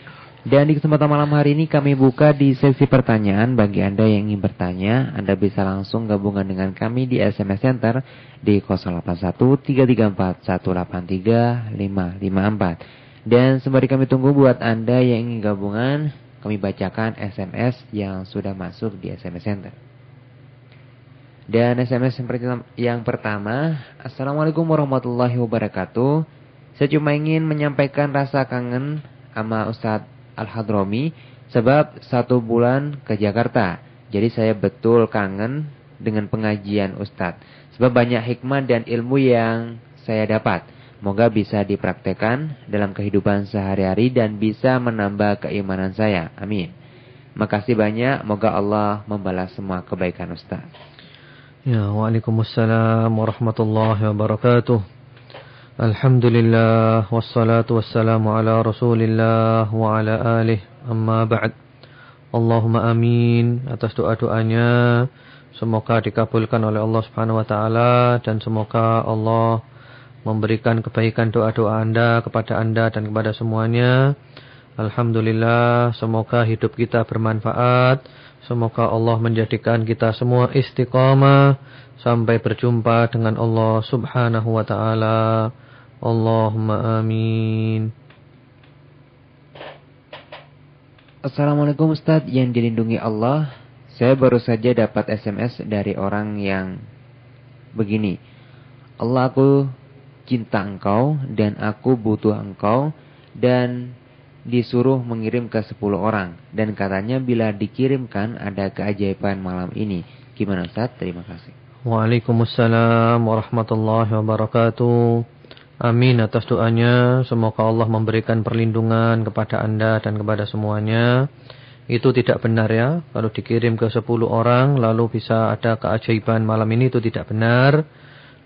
dan di kesempatan malam hari ini kami buka di sesi pertanyaan bagi Anda yang ingin bertanya. Anda bisa langsung gabungan dengan kami di SMS Center di 081 334 183 554. Dan sembari kami tunggu buat Anda yang ingin gabungan, kami bacakan SMS yang sudah masuk di SMS Center. Dan SMS yang pertama, Assalamualaikum warahmatullahi wabarakatuh. Saya cuma ingin menyampaikan rasa kangen sama Ustadz Al-Hadromi sebab satu bulan ke Jakarta. Jadi saya betul kangen dengan pengajian Ustadz. Sebab banyak hikmah dan ilmu yang saya dapat. Moga bisa dipraktekkan dalam kehidupan sehari-hari dan bisa menambah keimanan saya. Amin. Makasih banyak. Moga Allah membalas semua kebaikan Ustaz. Ya, Waalaikumsalam warahmatullahi wabarakatuh. Alhamdulillah wassalatu wassalamu ala Rasulillah wa ala alihi amma ba'd. Allahumma amin atas doa-doanya. Semoga dikabulkan oleh Allah Subhanahu wa taala dan semoga Allah memberikan kebaikan doa-doa Anda kepada Anda dan kepada semuanya. Alhamdulillah, semoga hidup kita bermanfaat. Semoga Allah menjadikan kita semua istiqamah sampai berjumpa dengan Allah Subhanahu wa taala. Allahumma amin. Assalamualaikum Ustaz yang dilindungi Allah. Saya baru saja dapat SMS dari orang yang begini. Allah aku cinta engkau dan aku butuh engkau dan disuruh mengirim ke 10 orang. Dan katanya bila dikirimkan ada keajaiban malam ini. Gimana Ustaz? Terima kasih. Waalaikumsalam warahmatullahi wabarakatuh. Amin atas doanya. Semoga Allah memberikan perlindungan kepada anda dan kepada semuanya. Itu tidak benar ya. Kalau dikirim ke 10 orang lalu bisa ada keajaiban malam ini itu tidak benar.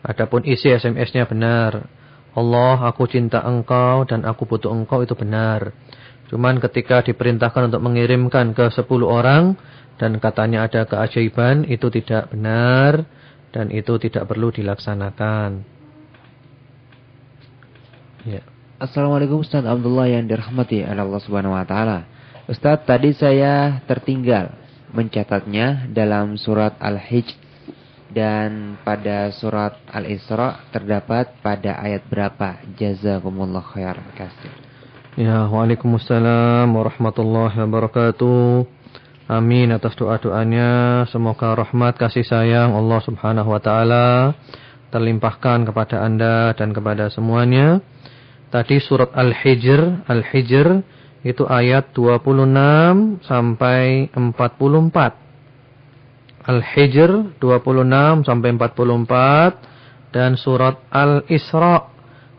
Adapun isi SMS-nya benar. Allah aku cinta engkau dan aku butuh engkau itu benar. Cuman ketika diperintahkan untuk mengirimkan ke 10 orang dan katanya ada keajaiban itu tidak benar. dan itu tidak perlu dilaksanakan. Ya. Assalamualaikum Ustaz Abdullah yang dirahmati Allah Subhanahu wa taala. Ustaz, tadi saya tertinggal mencatatnya dalam surat Al-Hijj dan pada surat Al-Isra terdapat pada ayat berapa? Jazakumullah khair. Kasih. Ya, Waalaikumsalam warahmatullahi wabarakatuh. Amin atas doa-doanya. Semoga rahmat kasih sayang Allah Subhanahu wa taala terlimpahkan kepada Anda dan kepada semuanya. Tadi surat Al-Hijr, Al-Hijr itu ayat 26 sampai 44. Al-Hijr 26 sampai 44 dan surat Al-Isra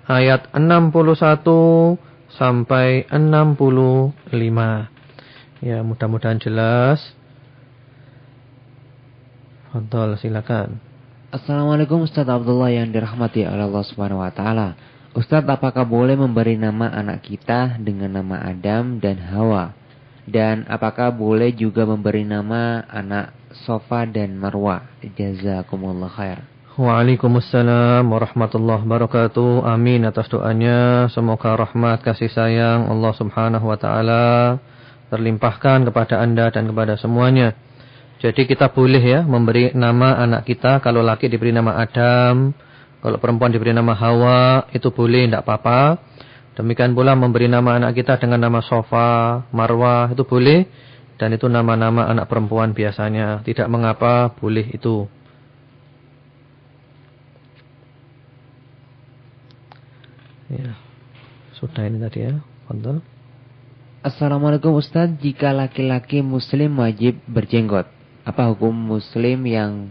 ayat 61 sampai 65. Ya, mudah-mudahan jelas. Fadol, silakan. Assalamualaikum Ustaz Abdullah yang dirahmati Allah Subhanahu wa taala. Ustaz, apakah boleh memberi nama anak kita dengan nama Adam dan Hawa? Dan apakah boleh juga memberi nama anak Sofa dan Marwa? Jazakumullah khair. Waalaikumsalam warahmatullahi wabarakatuh. Amin atas doanya. Semoga rahmat kasih sayang Allah Subhanahu wa taala terlimpahkan kepada anda dan kepada semuanya. Jadi kita boleh ya memberi nama anak kita. Kalau laki diberi nama Adam. Kalau perempuan diberi nama Hawa. Itu boleh, tidak apa-apa. Demikian pula memberi nama anak kita dengan nama Sofa, Marwah. Itu boleh. Dan itu nama-nama anak perempuan biasanya. Tidak mengapa, boleh itu. Ya. Sudah ini tadi ya. Kontrol. Assalamualaikum Ustaz, jika laki-laki muslim wajib berjenggot, apa hukum muslim yang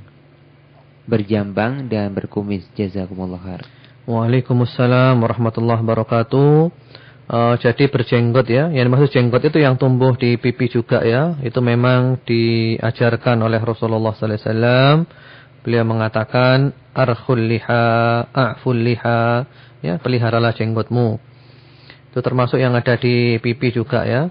berjambang dan berkumis? Jazakumullah khair. Waalaikumsalam warahmatullahi wabarakatuh. Uh, jadi berjenggot ya, yang dimaksud jenggot itu yang tumbuh di pipi juga ya. Itu memang diajarkan oleh Rasulullah sallallahu alaihi wasallam. Beliau mengatakan arkhul liha, a'ful liha, ya peliharalah jenggotmu. Itu termasuk yang ada di pipi juga ya.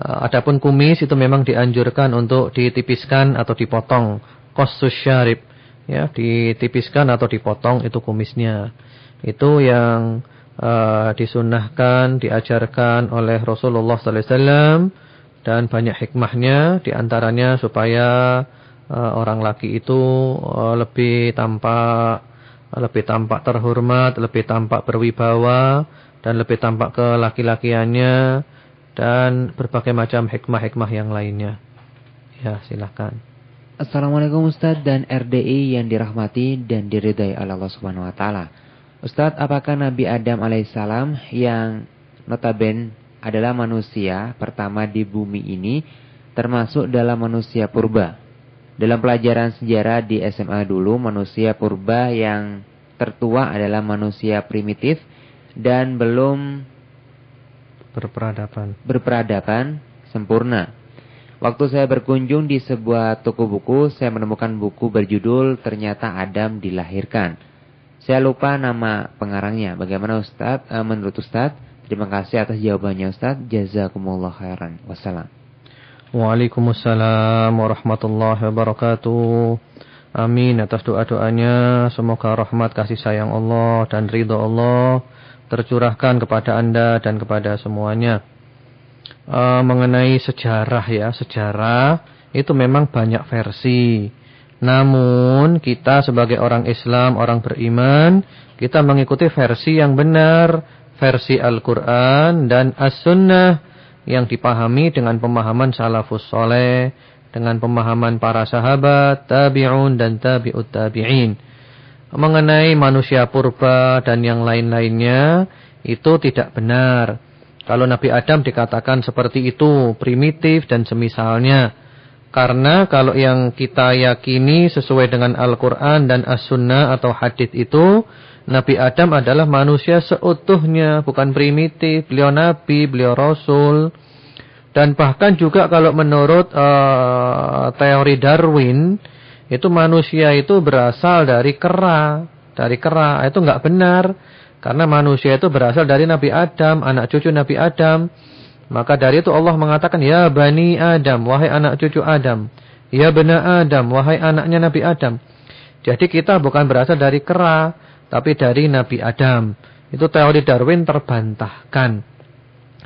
Eh, adapun kumis itu memang dianjurkan untuk ditipiskan atau dipotong. Kosus syarib. Ya, ditipiskan atau dipotong itu kumisnya. Itu yang uh, disunahkan, diajarkan oleh Rasulullah wasallam dan banyak hikmahnya di antaranya supaya uh, orang laki itu uh, lebih tampak lebih tampak terhormat, lebih tampak berwibawa dan lebih tampak ke laki-lakiannya dan berbagai macam hikmah-hikmah yang lainnya. Ya, silakan. Assalamualaikum Ustaz dan RDI yang dirahmati dan diridai Allah Subhanahu wa taala. Ustaz, apakah Nabi Adam alaihissalam yang notaben adalah manusia pertama di bumi ini termasuk dalam manusia purba? Dalam pelajaran sejarah di SMA dulu, manusia purba yang tertua adalah manusia primitif dan belum berperadaban. Berperadaban sempurna. Waktu saya berkunjung di sebuah toko buku, saya menemukan buku berjudul Ternyata Adam Dilahirkan. Saya lupa nama pengarangnya. Bagaimana Ustaz? E, menurut Ustaz? Terima kasih atas jawabannya Ustaz. Jazakumullah khairan. Wassalam. Waalaikumsalam warahmatullahi wabarakatuh. Amin atas doa-doanya. Semoga rahmat kasih sayang Allah dan ridho Allah tercurahkan kepada Anda dan kepada semuanya. E, mengenai sejarah ya, sejarah itu memang banyak versi. Namun kita sebagai orang Islam, orang beriman, kita mengikuti versi yang benar, versi Al-Quran dan As-Sunnah yang dipahami dengan pemahaman salafus soleh, dengan pemahaman para sahabat, tabi'un dan tabi'ut tabi'in mengenai manusia purba dan yang lain-lainnya itu tidak benar. Kalau Nabi Adam dikatakan seperti itu, primitif dan semisalnya. Karena kalau yang kita yakini sesuai dengan Al-Quran dan As-Sunnah atau hadith itu, Nabi Adam adalah manusia seutuhnya, bukan primitif. Beliau Nabi, beliau Rasul. Dan bahkan juga kalau menurut uh, teori Darwin, itu manusia itu berasal dari kera, dari kera. Itu enggak benar. Karena manusia itu berasal dari Nabi Adam, anak cucu Nabi Adam. Maka dari itu Allah mengatakan, Ya Bani Adam, wahai anak cucu Adam. Ya Bena Adam, wahai anaknya Nabi Adam. Jadi kita bukan berasal dari kera, tapi dari Nabi Adam. Itu teori Darwin terbantahkan.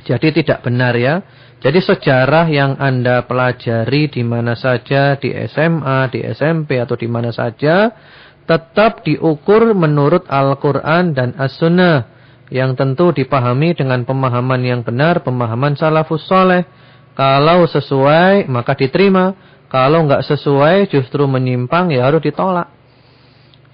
Jadi tidak benar ya. Jadi sejarah yang Anda pelajari di mana saja, di SMA, di SMP atau di mana saja, tetap diukur menurut Al-Quran dan As-Sunnah. Yang tentu dipahami dengan pemahaman yang benar, pemahaman salafus soleh. Kalau sesuai, maka diterima. Kalau nggak sesuai, justru menyimpang, ya harus ditolak.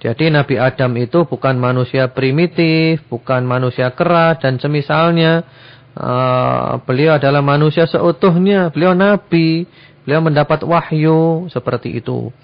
Jadi Nabi Adam itu bukan manusia primitif, bukan manusia kera dan semisalnya. Uh, beliau adalah manusia seutuhnya, beliau nabi, beliau mendapat wahyu seperti itu.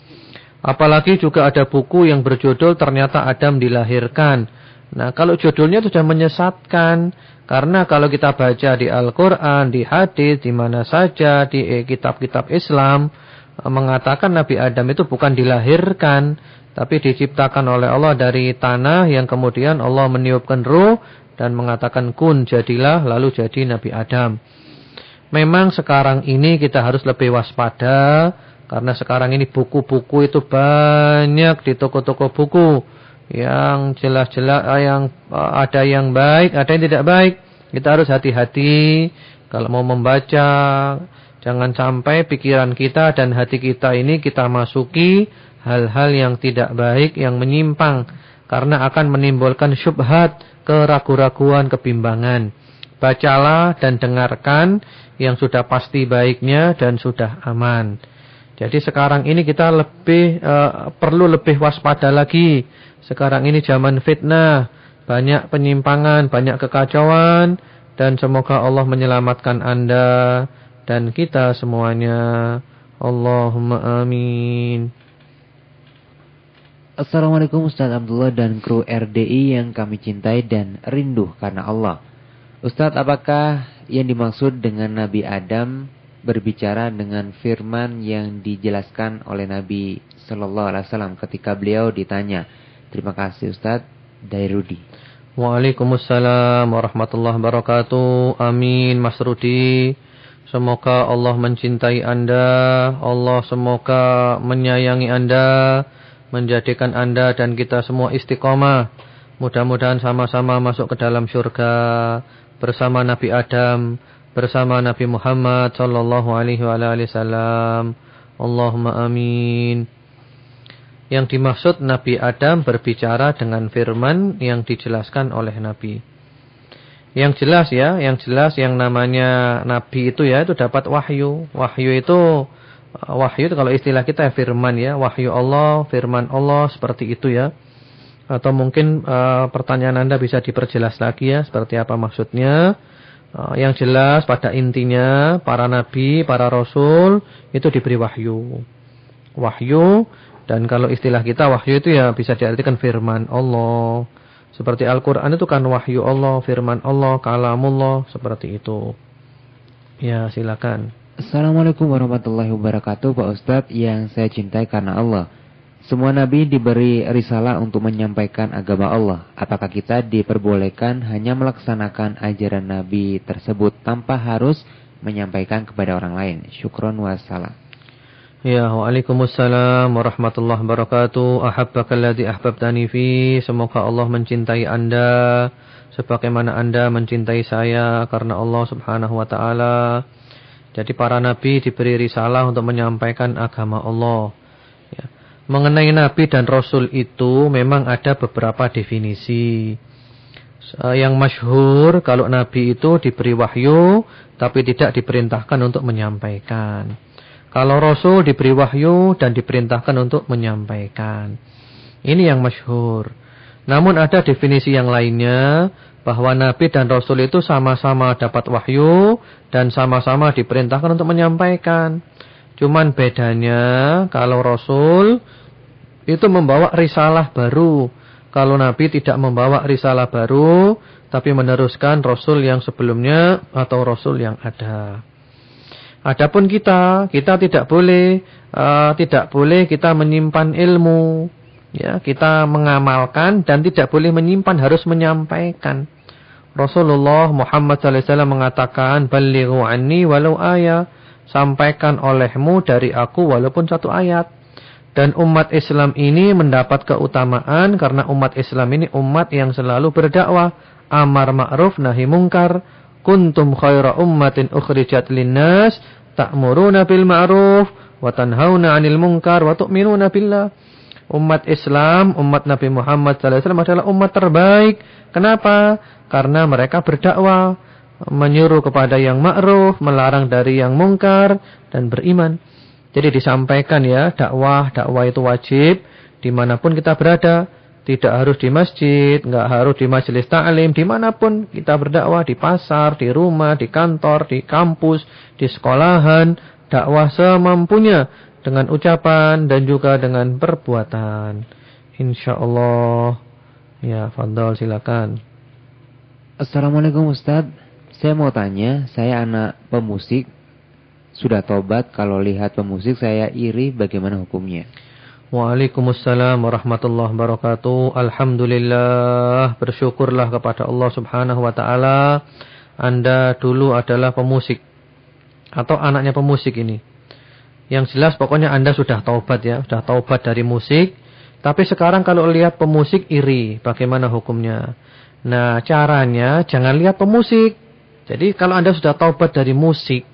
Apalagi juga ada buku yang berjudul ternyata Adam dilahirkan. Nah, kalau judulnya sudah menyesatkan karena kalau kita baca di Al-Qur'an, di hadis, di mana saja di eh, kitab-kitab Islam eh, mengatakan Nabi Adam itu bukan dilahirkan, tapi diciptakan oleh Allah dari tanah yang kemudian Allah meniupkan ruh dan mengatakan kun jadilah lalu jadi Nabi Adam. Memang sekarang ini kita harus lebih waspada karena sekarang ini buku-buku itu banyak di toko-toko buku yang jelas-jelas eh, yang eh, ada yang baik, ada yang tidak baik. Kita harus hati-hati kalau mau membaca jangan sampai pikiran kita dan hati kita ini kita masuki hal-hal yang tidak baik yang menyimpang karena akan menimbulkan syubhat keraguan-raguan, kebimbangan. Bacalah dan dengarkan yang sudah pasti baiknya dan sudah aman. Jadi sekarang ini kita lebih uh, perlu lebih waspada lagi. Sekarang ini zaman fitnah, banyak penyimpangan, banyak kekacauan dan semoga Allah menyelamatkan Anda dan kita semuanya. Allahumma amin. Assalamualaikum Ustaz Abdullah dan kru RDI yang kami cintai dan rindu karena Allah. Ustaz, apakah yang dimaksud dengan Nabi Adam berbicara dengan firman yang dijelaskan oleh Nabi Sallallahu Alaihi Wasallam ketika beliau ditanya? Terima kasih Ustaz dari Rudi. Waalaikumsalam warahmatullahi wabarakatuh. Amin Mas Rudi. Semoga Allah mencintai Anda. Allah semoga menyayangi Anda menjadikan Anda dan kita semua istiqomah. Mudah-mudahan sama-sama masuk ke dalam surga bersama Nabi Adam, bersama Nabi Muhammad sallallahu alaihi wasallam. Allahumma amin. Yang dimaksud Nabi Adam berbicara dengan firman yang dijelaskan oleh Nabi. Yang jelas ya, yang jelas yang namanya Nabi itu ya itu dapat wahyu. Wahyu itu wahyu itu kalau istilah kita ya firman ya, wahyu Allah, firman Allah seperti itu ya. Atau mungkin uh, pertanyaan Anda bisa diperjelas lagi ya, seperti apa maksudnya. Uh, yang jelas pada intinya para nabi, para rasul itu diberi wahyu. Wahyu dan kalau istilah kita wahyu itu ya bisa diartikan firman Allah. Seperti Al-Qur'an itu kan wahyu Allah, firman Allah, kalamullah seperti itu. Ya, silakan. Assalamualaikum warahmatullahi wabarakatuh Pak Ustadz yang saya cintai karena Allah Semua Nabi diberi risalah untuk menyampaikan agama Allah Apakah kita diperbolehkan hanya melaksanakan ajaran Nabi tersebut Tanpa harus menyampaikan kepada orang lain Syukron wassalam Ya, waalaikumsalam warahmatullahi wabarakatuh Ahabbaka alladhi ahbabtani fi Semoga Allah mencintai anda Sebagaimana anda mencintai saya Karena Allah subhanahu wa ta'ala jadi para nabi diberi risalah untuk menyampaikan agama Allah. Ya. Mengenai nabi dan rasul itu memang ada beberapa definisi. Yang masyhur kalau nabi itu diberi wahyu tapi tidak diperintahkan untuk menyampaikan. Kalau rasul diberi wahyu dan diperintahkan untuk menyampaikan. Ini yang masyhur. Namun ada definisi yang lainnya bahwa Nabi dan Rasul itu sama-sama dapat wahyu dan sama-sama diperintahkan untuk menyampaikan. Cuman bedanya kalau Rasul itu membawa risalah baru. Kalau Nabi tidak membawa risalah baru, tapi meneruskan Rasul yang sebelumnya atau Rasul yang ada. Adapun kita, kita tidak boleh, uh, tidak boleh kita menyimpan ilmu. Ya, kita mengamalkan dan tidak boleh menyimpan, harus menyampaikan. Rasulullah Muhammad SAW mengatakan, Balighu anni walau ayat. Sampaikan olehmu dari aku walaupun satu ayat. Dan umat Islam ini mendapat keutamaan karena umat Islam ini umat yang selalu berdakwah. Amar ma'ruf nahi mungkar. Kuntum khaira ummatin ukhrijat linnas. Ta'muruna bil ma'ruf. Wa tanhauna 'anil munkar wa tu'minuna billah. Umat Islam, umat Nabi Muhammad SAW adalah umat terbaik. Kenapa? Karena mereka berdakwah, menyuruh kepada yang ma'ruf, melarang dari yang mungkar, dan beriman. Jadi disampaikan ya, dakwah, dakwah itu wajib di mana pun kita berada. Tidak harus di masjid, nggak harus di majelis ta'lim, di mana pun kita berdakwah, di pasar, di rumah, di kantor, di kampus, di sekolahan, dakwah semampunya dengan ucapan dan juga dengan perbuatan. Insya Allah. Ya, Fadol silakan. Assalamualaikum Ustaz. Saya mau tanya, saya anak pemusik sudah tobat kalau lihat pemusik saya iri bagaimana hukumnya? Waalaikumsalam warahmatullahi wabarakatuh. Alhamdulillah bersyukurlah kepada Allah Subhanahu wa taala Anda dulu adalah pemusik atau anaknya pemusik ini. Yang jelas pokoknya Anda sudah taubat ya, sudah taubat dari musik. Tapi sekarang kalau lihat pemusik iri, bagaimana hukumnya? Nah, caranya jangan lihat pemusik. Jadi kalau Anda sudah taubat dari musik,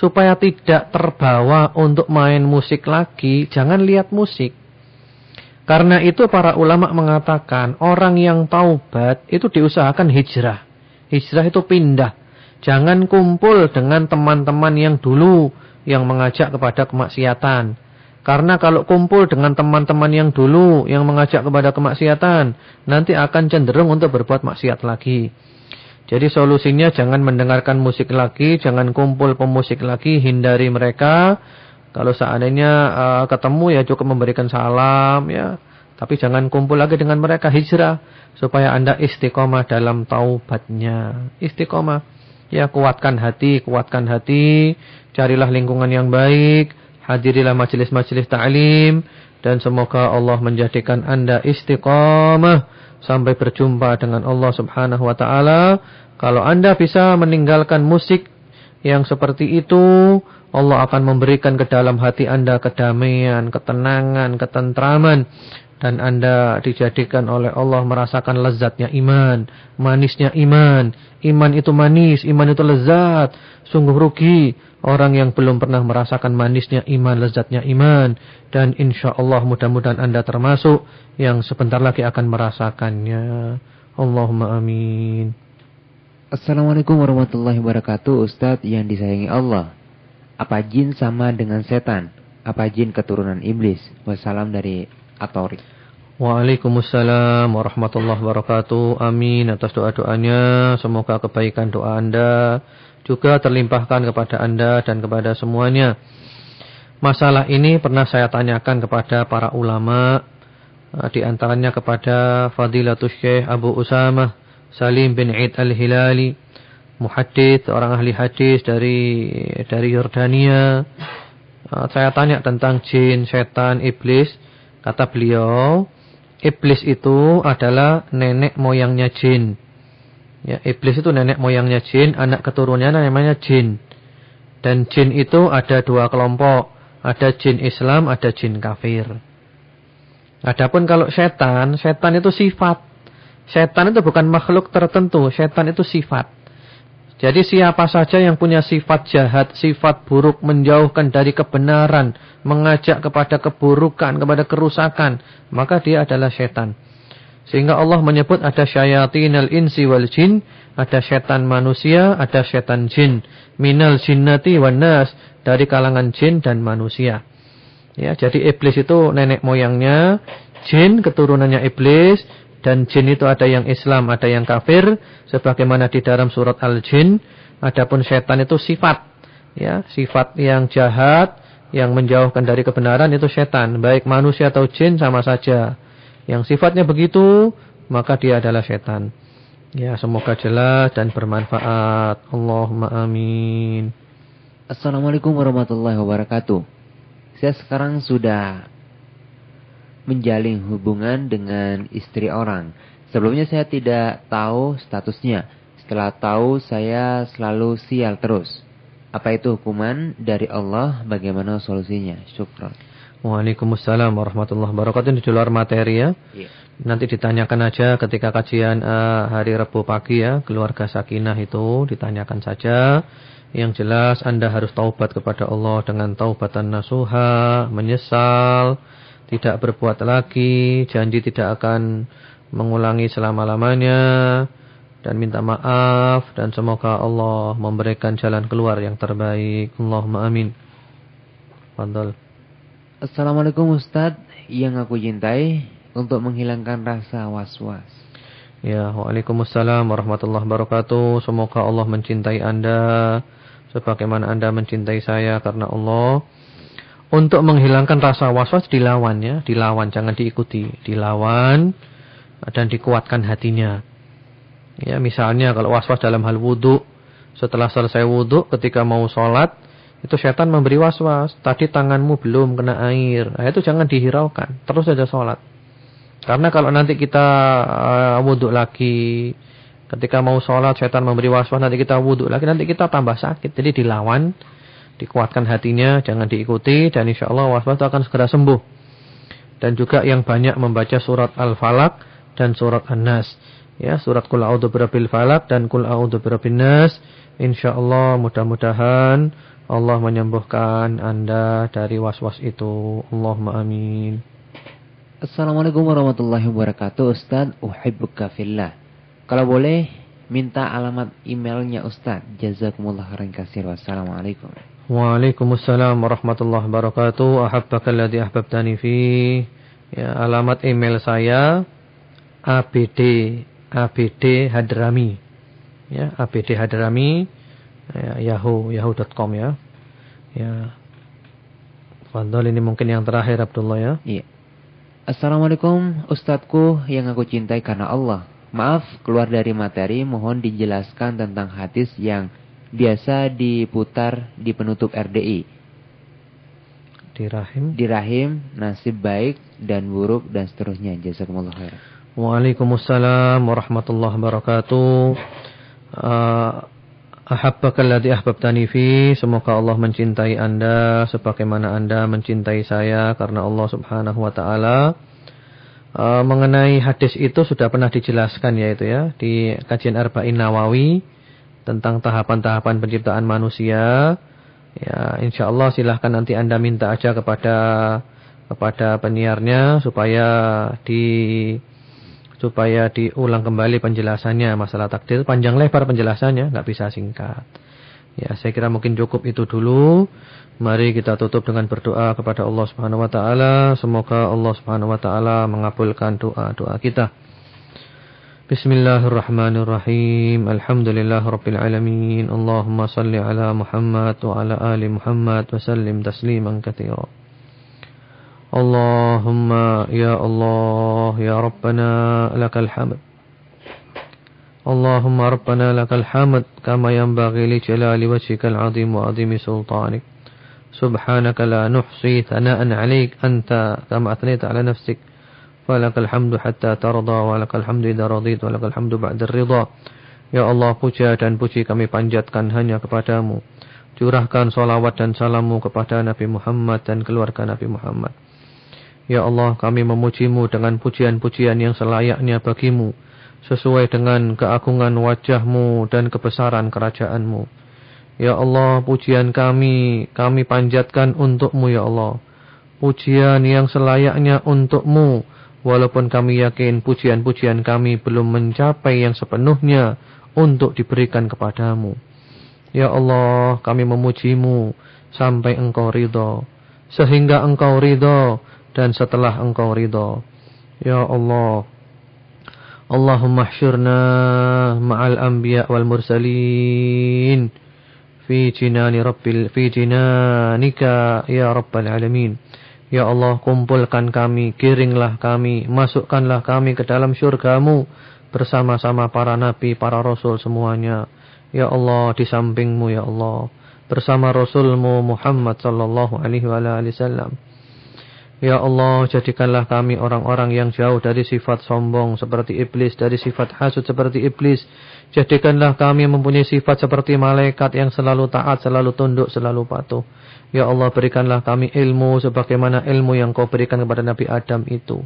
supaya tidak terbawa untuk main musik lagi, jangan lihat musik. Karena itu para ulama mengatakan orang yang taubat itu diusahakan hijrah. Hijrah itu pindah. Jangan kumpul dengan teman-teman yang dulu yang mengajak kepada kemaksiatan. Karena kalau kumpul dengan teman-teman yang dulu yang mengajak kepada kemaksiatan, nanti akan cenderung untuk berbuat maksiat lagi. Jadi solusinya jangan mendengarkan musik lagi, jangan kumpul pemusik lagi, hindari mereka. Kalau seandainya uh, ketemu ya cukup memberikan salam ya. Tapi jangan kumpul lagi dengan mereka hijrah supaya Anda istiqomah dalam taubatnya. Istiqomah. Ya kuatkan hati, kuatkan hati, carilah lingkungan yang baik, hadirilah majelis-majelis ta'lim dan semoga Allah menjadikan Anda istiqomah sampai berjumpa dengan Allah Subhanahu wa taala. Kalau Anda bisa meninggalkan musik yang seperti itu, Allah akan memberikan ke dalam hati Anda kedamaian, ketenangan, ketentraman dan Anda dijadikan oleh Allah merasakan lezatnya iman, manisnya iman. Iman itu manis, iman itu lezat. Sungguh rugi orang yang belum pernah merasakan manisnya iman, lezatnya iman. Dan insya Allah mudah-mudahan Anda termasuk yang sebentar lagi akan merasakannya. Allahumma amin. Assalamualaikum warahmatullahi wabarakatuh Ustadz yang disayangi Allah. Apa jin sama dengan setan? Apa jin keturunan iblis? Wassalam dari Atori. Waalaikumsalam warahmatullahi wabarakatuh. Amin atas doa-doanya. Semoga kebaikan doa Anda juga terlimpahkan kepada Anda dan kepada semuanya. Masalah ini pernah saya tanyakan kepada para ulama. Eh, di antaranya kepada Fadilatul Syekh Abu Usamah Salim bin Id Al-Hilali. Muhaddith, orang ahli hadis dari dari Yordania. Eh, saya tanya tentang jin, setan, iblis Kata beliau, iblis itu adalah nenek moyangnya jin. Ya, iblis itu nenek moyangnya jin, anak keturunannya namanya jin. Dan jin itu ada dua kelompok, ada jin Islam, ada jin kafir. Adapun kalau setan, setan itu sifat. Setan itu bukan makhluk tertentu, setan itu sifat. Jadi siapa saja yang punya sifat jahat, sifat buruk, menjauhkan dari kebenaran, mengajak kepada keburukan, kepada kerusakan, maka dia adalah setan. Sehingga Allah menyebut ada syayatinal insi wal jin, ada setan manusia, ada setan jin. Minal jinnati wan nas, dari kalangan jin dan manusia. Ya, jadi iblis itu nenek moyangnya, jin keturunannya iblis, dan jin itu ada yang Islam, ada yang kafir, sebagaimana di dalam surat Al-Jin. Adapun setan itu sifat, ya, sifat yang jahat, yang menjauhkan dari kebenaran itu setan, baik manusia atau jin sama saja. Yang sifatnya begitu, maka dia adalah setan. Ya, semoga jelas dan bermanfaat. Allahumma amin. Assalamualaikum warahmatullahi wabarakatuh. Saya sekarang sudah menjalin hubungan dengan istri orang. Sebelumnya saya tidak tahu statusnya. Setelah tahu saya selalu sial terus. Apa itu hukuman dari Allah? Bagaimana solusinya? Syukron. Waalaikumsalam warahmatullahi wabarakatuh. Ini di luar materi ya. Iya. Nanti ditanyakan aja ketika kajian uh, hari Rabu pagi ya, keluarga Sakinah itu ditanyakan saja. Yang jelas Anda harus taubat kepada Allah dengan taubatan nasuha, menyesal, tidak berbuat lagi, janji tidak akan mengulangi selama-lamanya dan minta maaf dan semoga Allah memberikan jalan keluar yang terbaik. Allahumma amin. Fadal. Assalamualaikum Ustaz yang aku cintai untuk menghilangkan rasa was-was. Ya, Waalaikumsalam warahmatullahi wabarakatuh. Semoga Allah mencintai Anda sebagaimana Anda mencintai saya karena Allah. Untuk menghilangkan rasa was-was dilawan ya, dilawan jangan diikuti, dilawan dan dikuatkan hatinya. Ya, misalnya kalau was-was dalam hal wudhu, setelah selesai wudhu ketika mau sholat, itu setan memberi was-was. Tadi tanganmu belum kena air. Nah, itu jangan dihiraukan. Terus saja sholat. Karena kalau nanti kita uh, wudhu lagi, ketika mau sholat setan memberi waswas nanti kita wudhu lagi, nanti kita tambah sakit. Jadi dilawan, dikuatkan hatinya, jangan diikuti dan insya Allah waswas akan segera sembuh. Dan juga yang banyak membaca surat Al-Falaq dan surat An-Nas. Ya, surat Qul a'udzu birabbil falaq dan Qul a'udzu birabbin nas. Insyaallah mudah-mudahan Allah menyembuhkan Anda dari was-was itu. Allahumma amin. Assalamualaikum warahmatullahi wabarakatuh. Ustaz Uhibbuka fillah. Kalau boleh minta alamat emailnya Ustaz. Jazakumullah khairan kasir. Wassalamualaikum. Waalaikumsalam warahmatullahi wabarakatuh. Ahabbaka alladhi ahbabtani fi. Ya, Alamat email saya ABD ABD Hadrami. Ya, ABD Hadrami ya, Yahoo Yahoo.com ya. Ya. Fadol ini mungkin yang terakhir Abdullah ya. Iya. Assalamualaikum Ustadzku yang aku cintai karena Allah. Maaf keluar dari materi mohon dijelaskan tentang hadis yang biasa diputar di penutup RDI Di rahim Di rahim, nasib baik dan buruk dan seterusnya. Jazakumullah khair Waalaikumsalam warahmatullahi wabarakatuh. Uh, Ahabbakalladi ahbabtani fi. Semoga Allah mencintai anda Sebagaimana anda mencintai saya Karena Allah subhanahu wa ta'ala. E, Mengenai hadis itu Sudah pernah dijelaskan ya itu ya Di kajian Arba'in Nawawi Tentang tahapan-tahapan penciptaan manusia. Ya insya Allah silahkan nanti anda minta aja kepada Kepada penyiarnya Supaya di supaya diulang kembali penjelasannya masalah takdir. Panjang lebar penjelasannya nggak bisa singkat. Ya saya kira mungkin cukup itu dulu. Mari kita tutup dengan berdoa kepada Allah Subhanahu wa taala. Semoga Allah Subhanahu wa taala mengabulkan doa-doa kita. Bismillahirrahmanirrahim. Alhamdulillahirabbil alamin. Allahumma salli ala Muhammad wa ala ali Muhammad wa sallim tasliman katsiran اللهم يا الله يا ربنا لك الحمد. اللهم ربنا لك الحمد كما ينبغي لجلال وجهك العظيم وعظيم سلطانك. سبحانك لا نحصي ثناء عليك. أنت كما أثنيت على نفسك. فلك الحمد حتى ترضى ولك الحمد إذا رضيت ولك الحمد بعد الرضا. Ya Allah puja dan puji kami panjatkan hanya kepadamu. Curahkan salawat dan salamu kepada Nabi Muhammad dan keluarga Nabi Muhammad. Ya Allah kami memujimu dengan pujian-pujian yang selayaknya bagimu. Sesuai dengan keagungan wajahmu dan kebesaran kerajaanmu. Ya Allah pujian kami, kami panjatkan untukmu ya Allah. Pujian yang selayaknya untukmu. Walaupun kami yakin pujian-pujian kami belum mencapai yang sepenuhnya untuk diberikan kepadamu. Ya Allah kami memujimu sampai engkau ridho. Sehingga engkau ridho dan setelah engkau ridha. Ya Allah. Allahumma hsyurna ma'al anbiya wal mursalin fi jinani rabbil fi jinanika ya rabbal alamin. Ya Allah kumpulkan kami, kiringlah kami, masukkanlah kami ke dalam syurgamu bersama-sama para nabi, para rasul semuanya. Ya Allah di sampingmu ya Allah bersama rasulmu Muhammad sallallahu alaihi wasallam. Ya Allah, jadikanlah kami orang-orang yang jauh dari sifat sombong seperti iblis, dari sifat hasud seperti iblis. Jadikanlah kami mempunyai sifat seperti malaikat yang selalu taat, selalu tunduk, selalu patuh. Ya Allah, berikanlah kami ilmu sebagaimana ilmu yang kau berikan kepada Nabi Adam itu.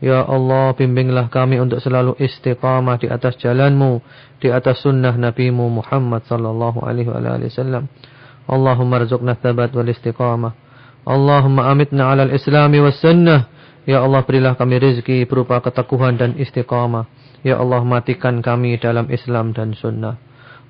Ya Allah, bimbinglah kami untuk selalu istiqamah di atas jalanmu, di atas sunnah NabiMu Muhammad sallallahu alaihi wasallam. Allahumma rizukna thabat wal istiqamah. Allahumma amitna al-islami was sunnah. Ya Allah berilah kami rezeki berupa keteguhan dan istiqamah. Ya Allah matikan kami dalam Islam dan sunnah.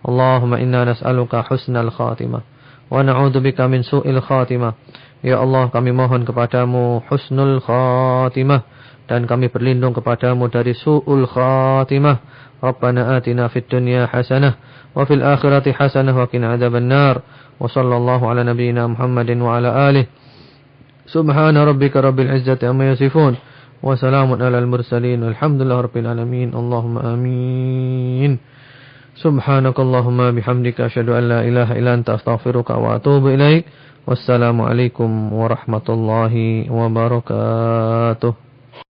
Allahumma inna nas'aluka husnal khatimah. Wa na'udzubika min su'il khatimah. Ya Allah kami mohon kepadamu husnul khatimah. Dan kami berlindung kepadamu dari su'ul khatimah. Rabbana atina fid dunya hasanah. Wa fil akhirati hasanah wa kina adhaban nar. Wa sallallahu ala nabiyyina Muhammadin wa ala alihi. سبحان ربك رب العزة أما يصفون وسلام على المرسلين والحمد لله رب العالمين. اللهم آمين. سبحانك اللهم بحمدك أشهد أن لا إله إلا أنت أستغفرك وأتوب إليك. والسلام عليكم ورحمة الله وبركاته.